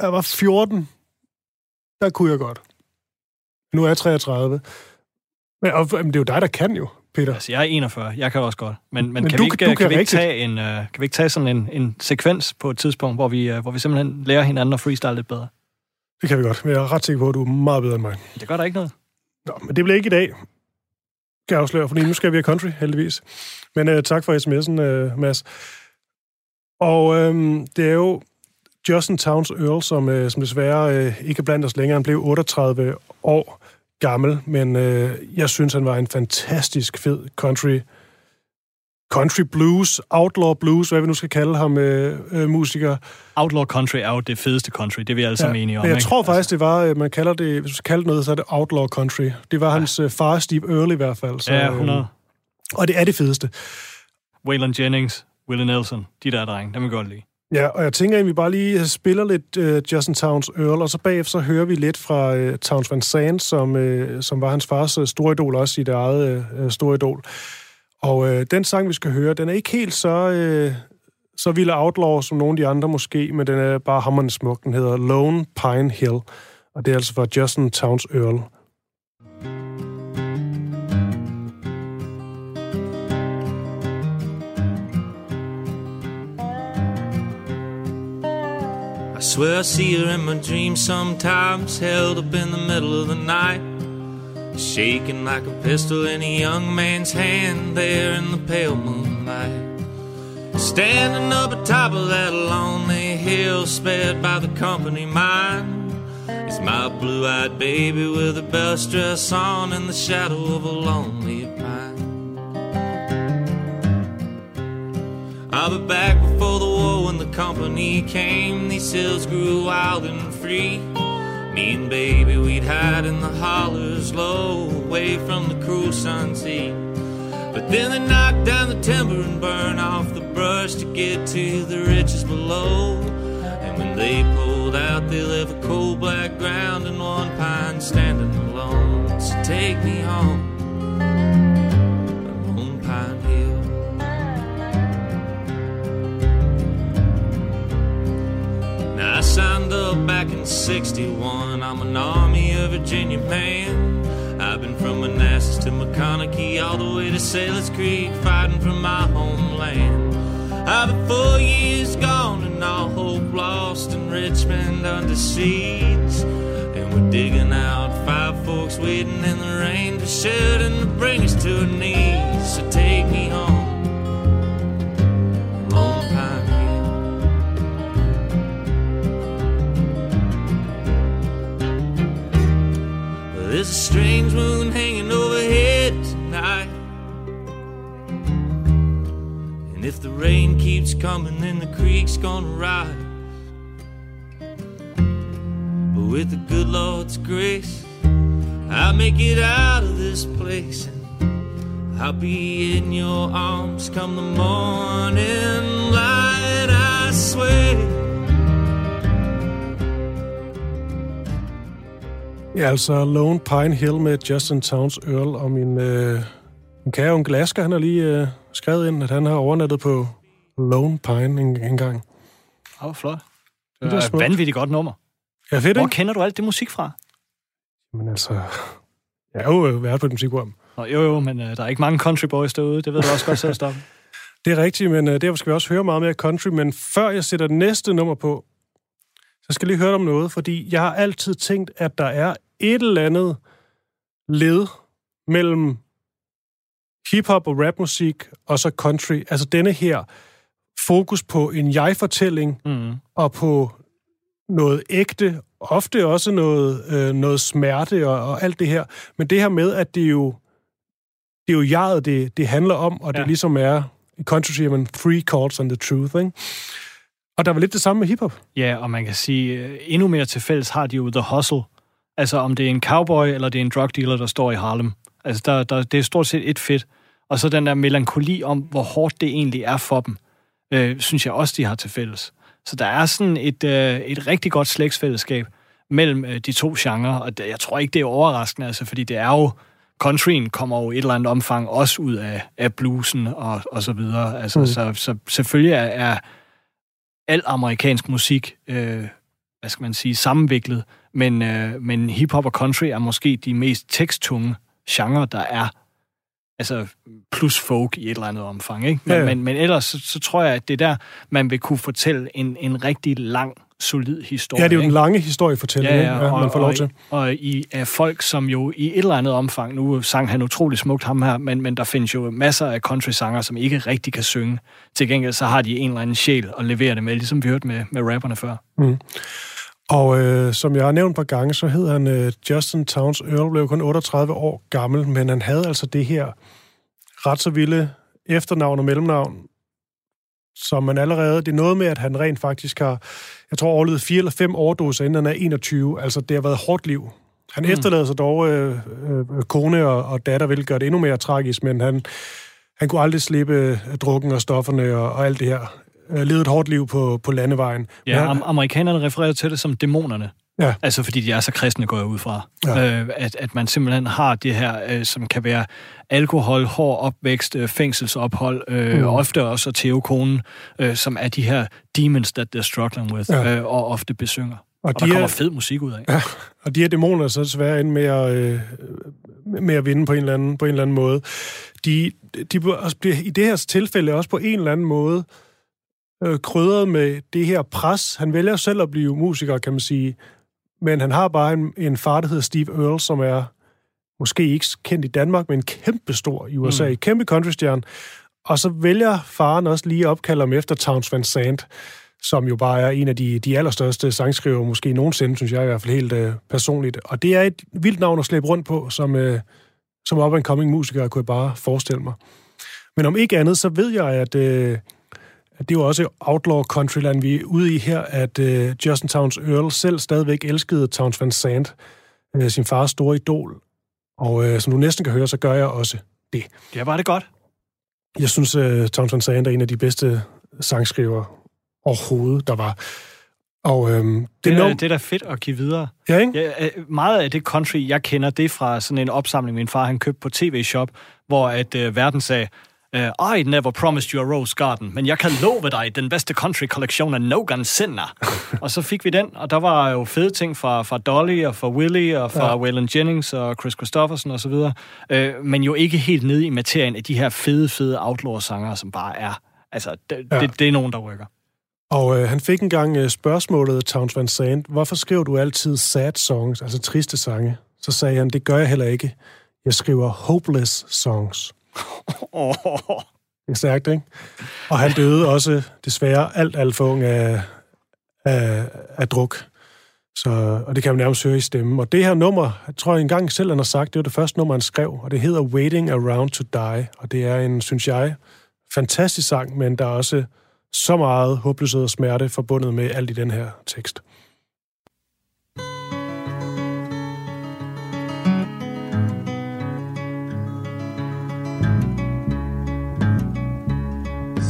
jeg var 14, der kunne jeg godt. Nu er jeg 33. Men, og, men det er jo dig, der kan jo, Peter. Altså, jeg er 41. Jeg kan også godt. Men, men, Men kan, du vi ikke, kan- du kan, kan vi ikke tage en, uh, kan vi ikke tage sådan en, en sekvens på et tidspunkt, hvor vi, uh, hvor vi simpelthen lærer hinanden at freestyle lidt bedre? Det kan vi godt, men jeg er ret sikker på, at du er meget bedre end mig. Det gør der ikke noget. Nå, men det bliver ikke i dag, kan jeg afsløre, fordi nu skal vi have country, heldigvis. Men uh, tak for sms'en, uh, Mads. Og øhm, det er jo Justin Towns Earl, som, øh, som desværre øh, ikke er blandt os længere. Han blev 38 år gammel, men øh, jeg synes, han var en fantastisk fed country country blues, outlaw blues, hvad vi nu skal kalde ham, øh, øh, musiker. Outlaw country er jo det fedeste country. Det er vi alle sammen enige om. jeg ikke? tror faktisk, det var, øh, man kalder det, hvis du skal kalde det noget, så er det outlaw country. Det var hans øh, far, Steve Earle i hvert fald. Så, Ja, øh, 100. og det er det fedeste. Waylon Jennings, Willie Nelson, de der drenge, dem vil godt lide. Ja, og jeg tænker, at vi bare lige spiller lidt uh, Justin Towns Earl, og så bagefter så hører vi lidt fra uh, Towns Van Zandt, som, uh, som var hans fars uh, store idol, også sit eget uh, store idol. Og uh, den sang, vi skal høre, den er ikke helt så, uh, så vild outlaw som nogle af de andre måske, men den er bare hammerende smuk. Den hedder Lone Pine Hill, og det er altså fra Justin Towns Earl. Swear I see her in my dreams sometimes, held up in the middle of the night. Shaking like a pistol in a young man's hand there in the pale moonlight. Standing up atop of that lonely hill, spared by the company mine. Is my blue eyed baby with her best dress on in the shadow of a lonely pine. I'll be back before the when the company came. These hills grew wild and free. Me and baby, we'd hide in the hollers low, away from the cruel sun's heat. But then they knocked down the timber and burn off the brush to get to the riches below. And when they pulled out, they left a cold black ground and one pine standing alone. So take me home, in 61. I'm an Army of Virginia man. I've been from Manassas to McConaughey, all the way to Sailor's Creek, fighting for my homeland. I've been four years gone and all hope lost in Richmond under siege. And we're digging out five forks, waiting in the rain for Sheridan to bring us to our knees. So take me home, a strange moon hanging overhead tonight. And if the rain keeps coming, then the creek's gonna rise. But with the good Lord's grace, I'll make it out of this place. And I'll be in your arms come the morning light, I swear. Ja, altså Lone Pine Hill med Justin Towns Earl og min, øh, min kære onkel Asger, han har lige øh, skrevet ind, at han har overnattet på Lone Pine en, en gang. Åh, oh, flot. Det Det er er et vanvittigt godt nummer. Ja, fedt, Hvor ikke? kender du alt det musik fra? Men altså, jeg har jo været på et musikprogram. Nå, jo, jo, men øh, der er ikke mange country boys derude. Det ved du også godt selv, Stoffen. Det er rigtigt, men uh, derfor skal vi også høre meget mere country. Men før jeg sætter næste nummer på, så skal jeg lige høre om noget, fordi jeg har altid tænkt, at der er et eller andet led mellem hiphop og rapmusik og så country. Altså denne her fokus på en jeg-fortælling Mm. og på noget ægte, ofte også noget, øh, noget smerte og, og alt det her. Men det her med, at det er jo, det er jo jeget, det, det handler om, og det Ja. ligesom er, i country siger man, three chords on the truth, ikke? Og der var lidt det samme med hiphop. Ja, og man kan sige, øh, endnu mere til fælles har de jo The Hustle. Altså om det er en cowboy, eller det er en drug dealer, der står i Harlem. Altså der, der, det er stort set et fedt. Og så den der melankoli om, hvor hårdt det egentlig er for dem, øh, synes jeg også, de har til fælles. Så der er sådan et, øh, et rigtig godt slægtsfællesskab mellem øh, de to genrer, og jeg tror ikke, det er overraskende, altså, fordi det er jo, countryen kommer jo i et eller andet omfang også ud af, af bluesen og, og så videre. Altså, mm. så, så selvfølgelig er, er al amerikansk musik, øh, hvad skal man sige, sammenviklet, men, øh, men hiphop og country er måske de mest teksttunge genre, der er. Altså plus folk i et eller andet omfang, ikke? Men, Ja, ja, ja. men, men ellers så, så tror jeg, at det er der, man vil kunne fortælle en, en rigtig lang, solid historie. Ja, det er jo den ikke? lange historiefortælling, ikke? ja, man får lov til. Og, og i af folk, som jo i et eller andet omfang, nu sang han utrolig smukt ham her, men, men der findes jo masser af country-sanger, som ikke rigtig kan synge. Til gengæld så har de en eller anden sjæl at levere det med, ligesom vi hørte med, med rapperne før. Mm. Og øh, som jeg har nævnt et par gange, så hed han øh, Justin Towns Earl, blev kun 38 år gammel, men han havde altså det her ret så vilde efternavn og mellemnavn, som man allerede... Det er noget med, at han rent faktisk har, jeg tror, overlevet fire eller fem overdoser, inden han er 21. Altså, det har været et hårdt liv. Han mm. Efterlader sig dog øh, øh, kone og, og datter, hvilket gør det endnu mere tragisk, men han, han kunne aldrig slippe øh, drukken og stofferne og, og alt det her. Øh, levede et hårdt liv på, på landevejen. Ja, han- am- amerikanerne refererer til det som dæmonerne. Ja. Altså fordi de er så kristne, går jeg ud fra. Ja. Øh, at, at man simpelthen har det her, øh, som kan være alkohol, hård opvækst, øh, fængselsophold, øh, Mm. og ofte også teokonen, øh, som er de her demons that they're struggling with, Ja. øh, og ofte besynger. Og, Og og der de er- kommer fed musik ud af. Ja, og de her dæmoner er så desværre inde med at, øh, med at vinde på en, eller anden, på en eller anden måde. De, de bliver bliver i det her tilfælde også på en eller anden måde øh, krydret med det her pres. Han vælger selv at blive musiker, kan man sige, men han har bare en, en far, der hedder Steve Earle, som er måske ikke kendt i Danmark, men kæmpestor i USA, mm. Kæmpe countrystjerne. Og så vælger faren også lige at opkalde ham efter Towns Van Sant, som jo bare er en af de, de allerstørste sangskriver, måske nogensinde, synes jeg i hvert fald helt øh, personligt. Og det er et vildt navn at slæbe rundt på, som, øh, som up-and-coming musiker, kunne jeg bare forestille mig. Men om ikke andet, så ved jeg, at, øh, at det er jo også outlaw countryland, vi er ude i her, at øh, Justin Towns Earl selv stadigvæk elskede Towns Van Sant, øh, sin fars store idol. Og øh, som du næsten kan høre, så gør jeg også det. Ja, var det godt. Jeg synes, uh, Towns Van Sant er en af de bedste sangskriver overhovedet, der var. Og øhm, Det, det, er, no- det er da fedt at give videre. Ja, ikke? Ja, øh, meget af det country, jeg kender, det er fra sådan en opsamling, min far han købte på TV-shop, hvor at øh, verden sagde, øh, I never promised you a rose garden, men jeg kan love dig den bedste country-kollektion af Nogan Sinner. og så fik vi den, og der var jo fede ting fra, fra Dolly og fra Willie og fra Ja. Waylon Jennings og Chris så videre, øh, men jo ikke helt nede i materien af de her fede, fede outlaw-sanger, som bare er, altså, det, Ja. det, det er nogen, der rykker. Og øh, han fik engang øh, spørgsmålet, Towns Van Sant, hvorfor skriver du altid sad songs, altså triste sange? Så sagde han, det gør jeg heller ikke. Jeg skriver hopeless songs. Oh. Det er stærkt, ikke? Og han døde også desværre alt, alt for ung af, af, af druk. Så, og det kan man nærmest høre i stemmen. Og det her nummer, jeg tror jeg engang selv, han har sagt, det var det første nummer, han skrev, og det hedder Waiting Around to Die. Og det er en, synes jeg, fantastisk sang, men der er også så meget håbløshed og smerte forbundet med alt i den her tekst.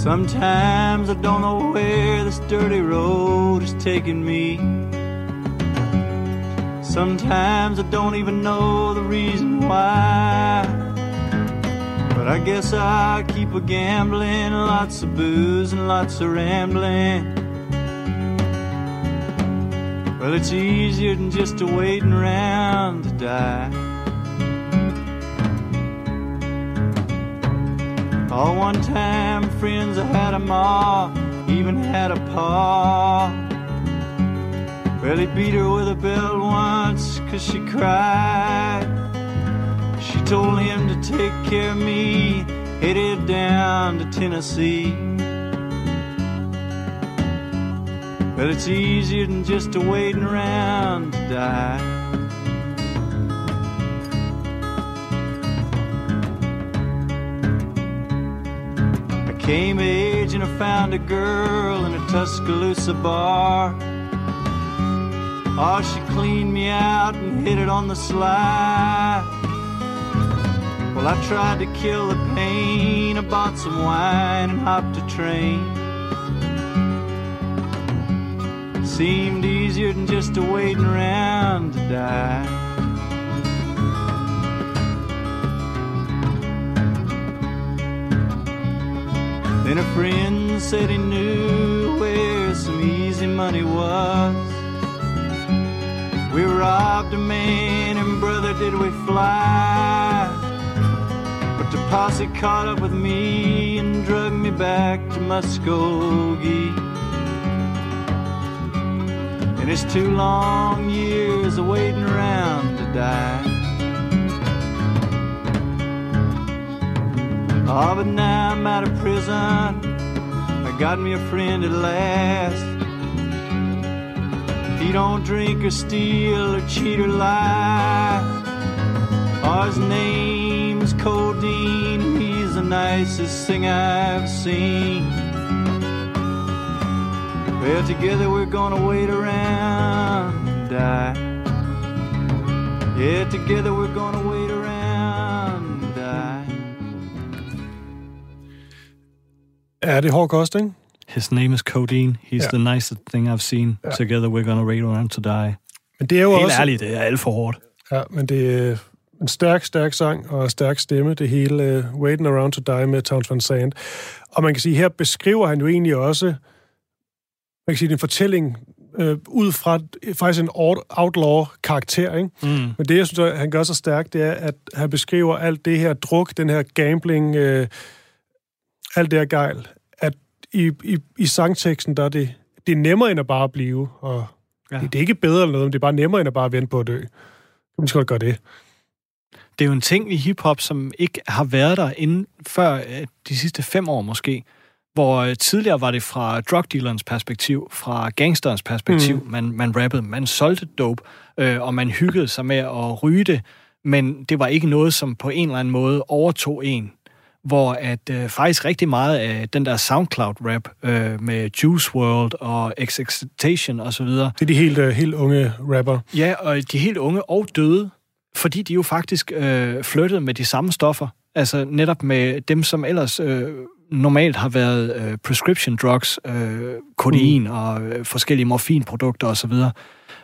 Sometimes I don't know where this dirty road is taking me. Sometimes I don't even know the reason why. But I guess I keep a gambling, lots of booze and lots of rambling. Well, it's easier than just a waiting around to die. All one time friends, I had a ma, even had a pa. Well, he beat her with a belt once, cause she cried. She told him to take care of me, headed down to Tennessee. But it's easier than just a waiting around to die. Came age and I found a girl in a Tuscaloosa bar. Oh, she cleaned me out and hit it on the sly. Well, I tried to kill the pain. I bought some wine and hopped a train. Seemed easier than just a waiting around to die. Then a friend said he knew where some easy money was. We robbed a man and brother did we fly. But the posse caught up with me and drug me back to Muskogee. And it's two long years of waiting around to die. Oh, but now I'm out of prison. I got me a friend at last. He don't drink or steal or cheat or lie. Oh, his name's Codeine. He's the nicest thing I've seen. Well, together we're gonna wait around and die. Yeah, together we're gonna wait Ja, det er hård kost, ikke? His name is Codeine. He's Ja. the nicest thing I've seen. Ja. Together we're gonna wait around to die. Men det er jo Helt også... ærligt, det er alt for hårdt. Ja, men det er en stærk, stærk sang og en stærk stemme, det hele uh, Waiting Around to Die med Towns Van Sant. Og man kan sige, her beskriver han jo egentlig også, man kan sige, en fortælling øh, ud fra faktisk en out- outlaw-karakter, ikke? Mm. Men det, jeg synes, han gør så stærkt, det er, at han beskriver alt det her druk, den her gambling, øh, alt det her gejl, at i, i, i sangteksten, der er det, det er nemmere end at bare blive, og Ja. det, det er ikke bedre eller noget, men det er bare nemmere end at bare vente på at dø. Du skal godt gøre det. Det er jo en ting i hiphop, som ikke har været der inden før øh, de sidste fem år måske. Hvor øh, tidligere var det fra drugdealerens perspektiv, fra gangsterens perspektiv, mm. man, man rappede, man solgte dope, øh, og man hyggede sig med at ryge det, men det var ikke noget, som på en eller anden måde overtog en. Hvor at øh, faktisk rigtig meget af den der SoundCloud-rap øh, med Juice World og XXXTentacion og så videre, Det er de helt, øh, helt unge rapper. Ja, og de er helt unge og døde, fordi de jo faktisk øh, flyttede med de samme stoffer. Altså netop med dem, som ellers øh, normalt har været øh, prescription drugs, øh, kodein mm. og øh, forskellige morfinprodukter osv.,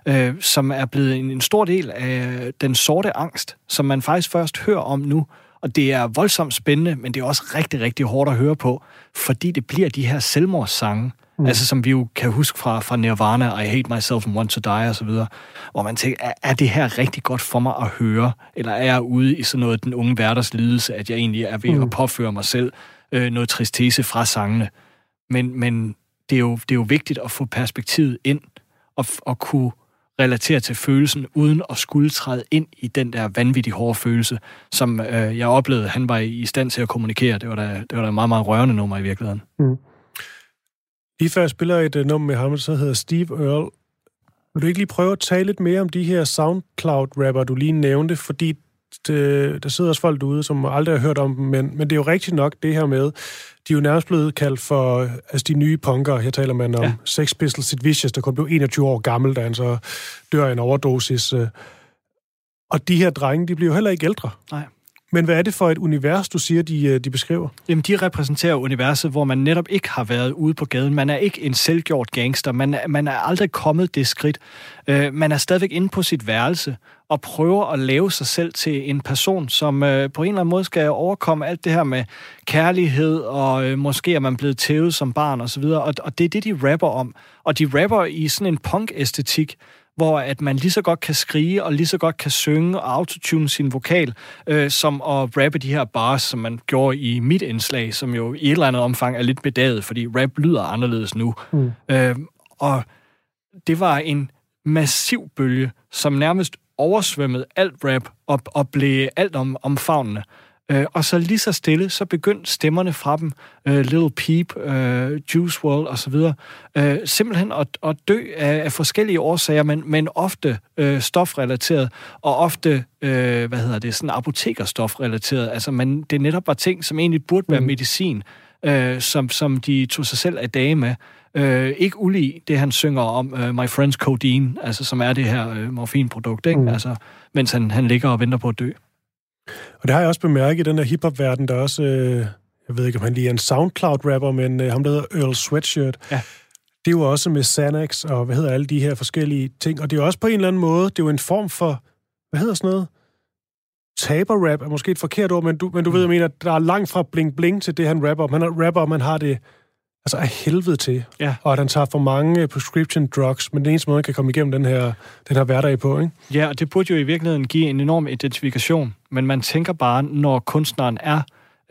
øh, som er blevet en, en stor del af den sorte angst, som man faktisk først hører om nu. Og det er voldsomt spændende, men det er også rigtig, rigtig hårdt at høre på, fordi det bliver de her selvmordssange, Mm. Altså som vi jo kan huske fra, fra Nirvana, I Hate Myself and Want to Die videre, hvor man tænker, er, er det her rigtig godt for mig at høre? Eller er jeg ude i sådan noget den unge hverders lidelse, at jeg egentlig er ved mm. at påføre mig selv øh, noget tristesse fra sangene? Men, men det, er jo, det er jo vigtigt at få perspektivet ind og, og kunne relatere til følelsen, uden at skulle træde ind i den der vanvittige hårde følelse, som øh, jeg oplevede, han var i stand til at kommunikere. Det var da, det var da et meget, meget rørende nummer i virkeligheden. Mm. Lige før jeg spiller et uh, nummer med ham, så hedder Steve Earle. Vil du ikke lige prøve at tale lidt mere om de her SoundCloud-rapper, du lige nævnte? Fordi det, der sidder også folk derude, som aldrig har hørt om dem, men, men det er jo rigtigt nok det her med, de er jo nærmest blevet kaldt for altså de nye punker. Her taler man om ja. Sex Pistols Sid Vicious, der kun blev 21 år gammel, da han så dør af en overdosis. øh. Og de her drenge, de bliver jo heller ikke ældre. Nej. Men hvad er det for et univers, du siger, de, øh, de beskriver? Jamen, de repræsenterer universet, hvor man netop ikke har været ude på gaden. Man er ikke en selvgjort gangster. Man er, man er aldrig kommet det skridt. Øh, man er stadigvæk inde på sit værelse og prøver at lave sig selv til en person, som øh, på en eller anden måde skal overkomme alt det her med kærlighed, og øh, måske er man blevet tævet som barn osv., og, og det er det, de rapper om. Og de rapper i sådan en punk-æstetik, hvor at man lige så godt kan skrige og lige så godt kan synge og autotune sin vokal, øh, som at rappe de her bars, som man gjorde i mit indslag, som jo i et eller andet omfang er lidt bedaget, fordi rap lyder anderledes nu. Mm. Øh, og det var en massiv bølge, som nærmest oversvømmede alt rap og, og blev alt om, omfavnende. Øh, og så lige så stille, så begyndte stemmerne fra dem, øh, Little Peep, øh, Juice WRLD osv., øh, simpelthen at, at dø af, af forskellige årsager, men, men ofte øh, stofrelateret, og ofte, øh, hvad hedder det, sådan apotekerstofrelateret. Altså, man, det netop var ting, som egentlig burde være Mm. medicin, øh, som, som de tog sig selv af dage med. Øh, ikke ulig det, han synger om, uh, My Friend's Codeine, altså, som er det her øh, morfinprodukt, ikke? Mm. Altså, mens han, han ligger og venter på at dø. Og det har jeg også bemærket i den her hiphop-verden, der er også, øh, jeg ved ikke, om han lige er en SoundCloud-rapper, men øh, ham, der hedder Earl Sweatshirt. Ja. Det er jo også med Xanax og hvad hedder alle de her forskellige ting. Og det er jo også på en eller anden måde, det er jo en form for, hvad hedder sådan noget? Taber-rap er måske et forkert ord, men du, men du ved, jeg mener, der er langt fra bling-bling til det, han rapper om. Han rapper om, han har det altså af helvede til. Ja. Og at han tager for mange prescription drugs, men den eneste måde, han kan komme igennem den her, den her hverdag på, ikke? Ja, og det burde jo i virkeligheden give en enorm identifikation, men man tænker bare, når kunstneren er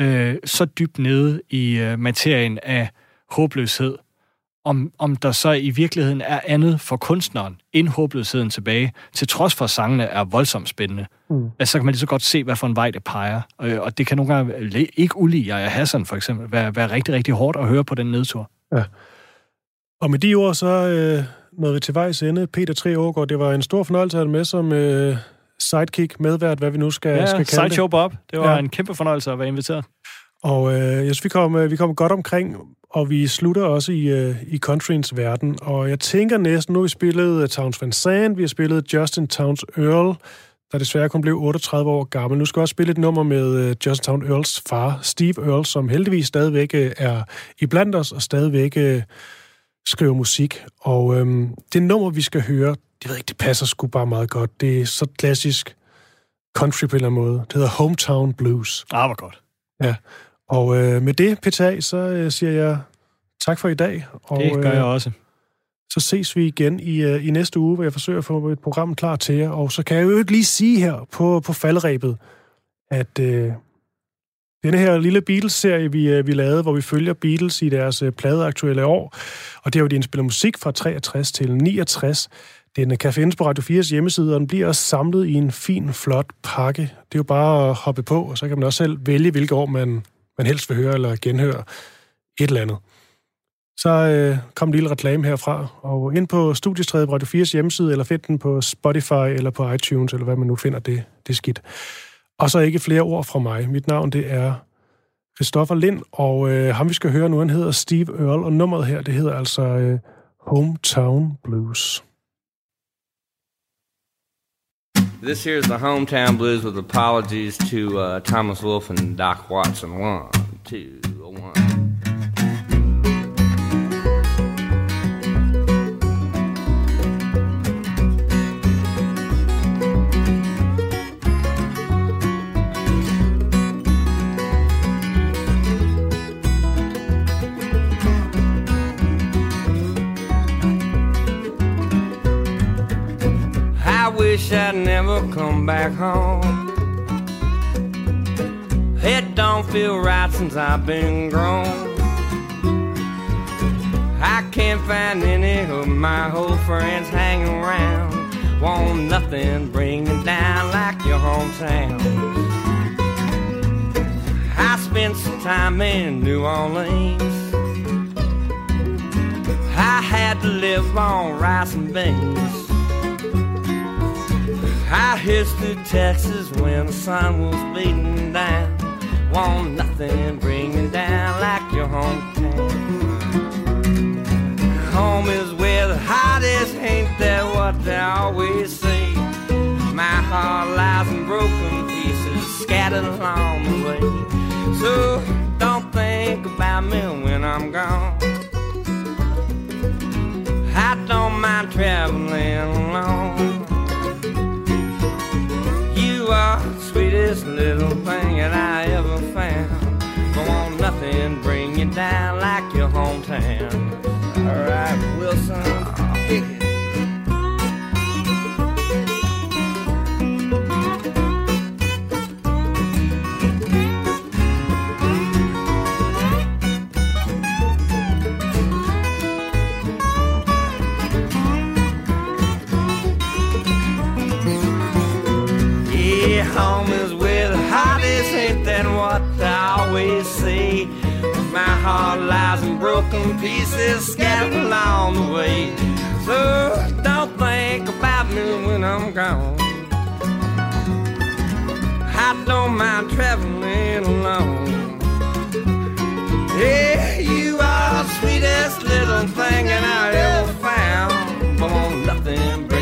øh, så dybt nede i øh, materien af håbløshed, om, om der så i virkeligheden er andet for kunstneren end håbløsheden tilbage, til trods for at sangene er voldsomt spændende. Mm. Altså, så kan man lige så godt se, hvad for en vej det peger. Øh, og det kan nogle gange, ikke ulige Jaja Hassan for eksempel, være, være rigtig, rigtig hårdt at høre på den nedtur. Ja. Og med de ord, så øh, nåede vi til vejs ende. Peter Tre Ågaard, det var en stor fornøjelse at have med som øh, sidekick, medvært, hvad vi nu skal, Ja, skal kalde Sideshow det. Bob. Det var ja. en kæmpe fornøjelse at være inviteret. Og øh, jeg synes, vi kom, øh, vi kom godt omkring, og vi slutter også i, øh, i countryens verden. Og jeg tænker næsten, nu har vi spillet uh, Towns Van Zandt, vi har spillet Justin Towns Earl, der desværre kun blev 38 år gammel. Nu skal jeg også spille et nummer med øh, Justin Towns Earls far, Steve Earl, som heldigvis stadigvæk øh, er iblandt os, og stadigvæk øh, skriver musik. Og øh, det nummer, vi skal høre, det ved jeg ikke, det passer sgu bare meget godt. Det er så klassisk country på en eller anden måde. Det hedder Hometown Blues. Ah, hvor godt. Ja, og øh, med det, PTA, så øh, siger jeg tak for i dag. Og, Det gør øh, jeg også. Så ses vi igen i, øh, i næste uge, hvor jeg forsøger at få et program klar til jer. Og så kan jeg jo ikke lige sige her på, på faldrebet, at øh, denne her lille Beatles-serie, vi, øh, vi lavede, hvor vi følger Beatles i deres øh, pladeaktuelle år, og det er jo, de indspiller musik fra 63 til 69. Den kan findes på Radio 4's hjemmeside, og den bliver også samlet i en fin, flot pakke. Det er jo bare at hoppe på, og så kan man også selv vælge, hvilke år man, man helst vil høre eller genhøre et eller andet. Så øh, kom en lille reklame herfra, og ind på Studiestræde Radio 4's hjemmeside, eller find den på Spotify eller på iTunes, eller hvad man nu finder det, det skidt. Og så ikke flere ord fra mig. Mit navn, det er Christoffer Lind, og øh, ham vi skal høre nu, han hedder Steve Earle, og nummeret her, det hedder altså øh, Hometown Blues. This here is the hometown blues with apologies to uh, Thomas Wolfe and Doc Watson. One, two, wish I'd never come back home. It don't feel right since I've been grown. I can't find any of my old friends hanging around. Want nothing bringing down like your hometown. I spent some time in New Orleans. I had to live on rice and beans. I hitched to Texas when the sun was beating down. Want nothing bring bringing down like your hometown. Home is where the is, ain't that what they always say? My heart lies in broken pieces scattered along the way. So don't think about me when I'm gone. I don't mind traveling alone. Sweetest little thing that I ever found. Don't want nothing bring you down like your hometown. All right, Wilson, than what I always see. My heart lies in broken pieces scattered along the way. So don't think about me when I'm gone. I don't mind traveling alone. Yeah, you are the sweetest little thing that I ever found. But nothing nothing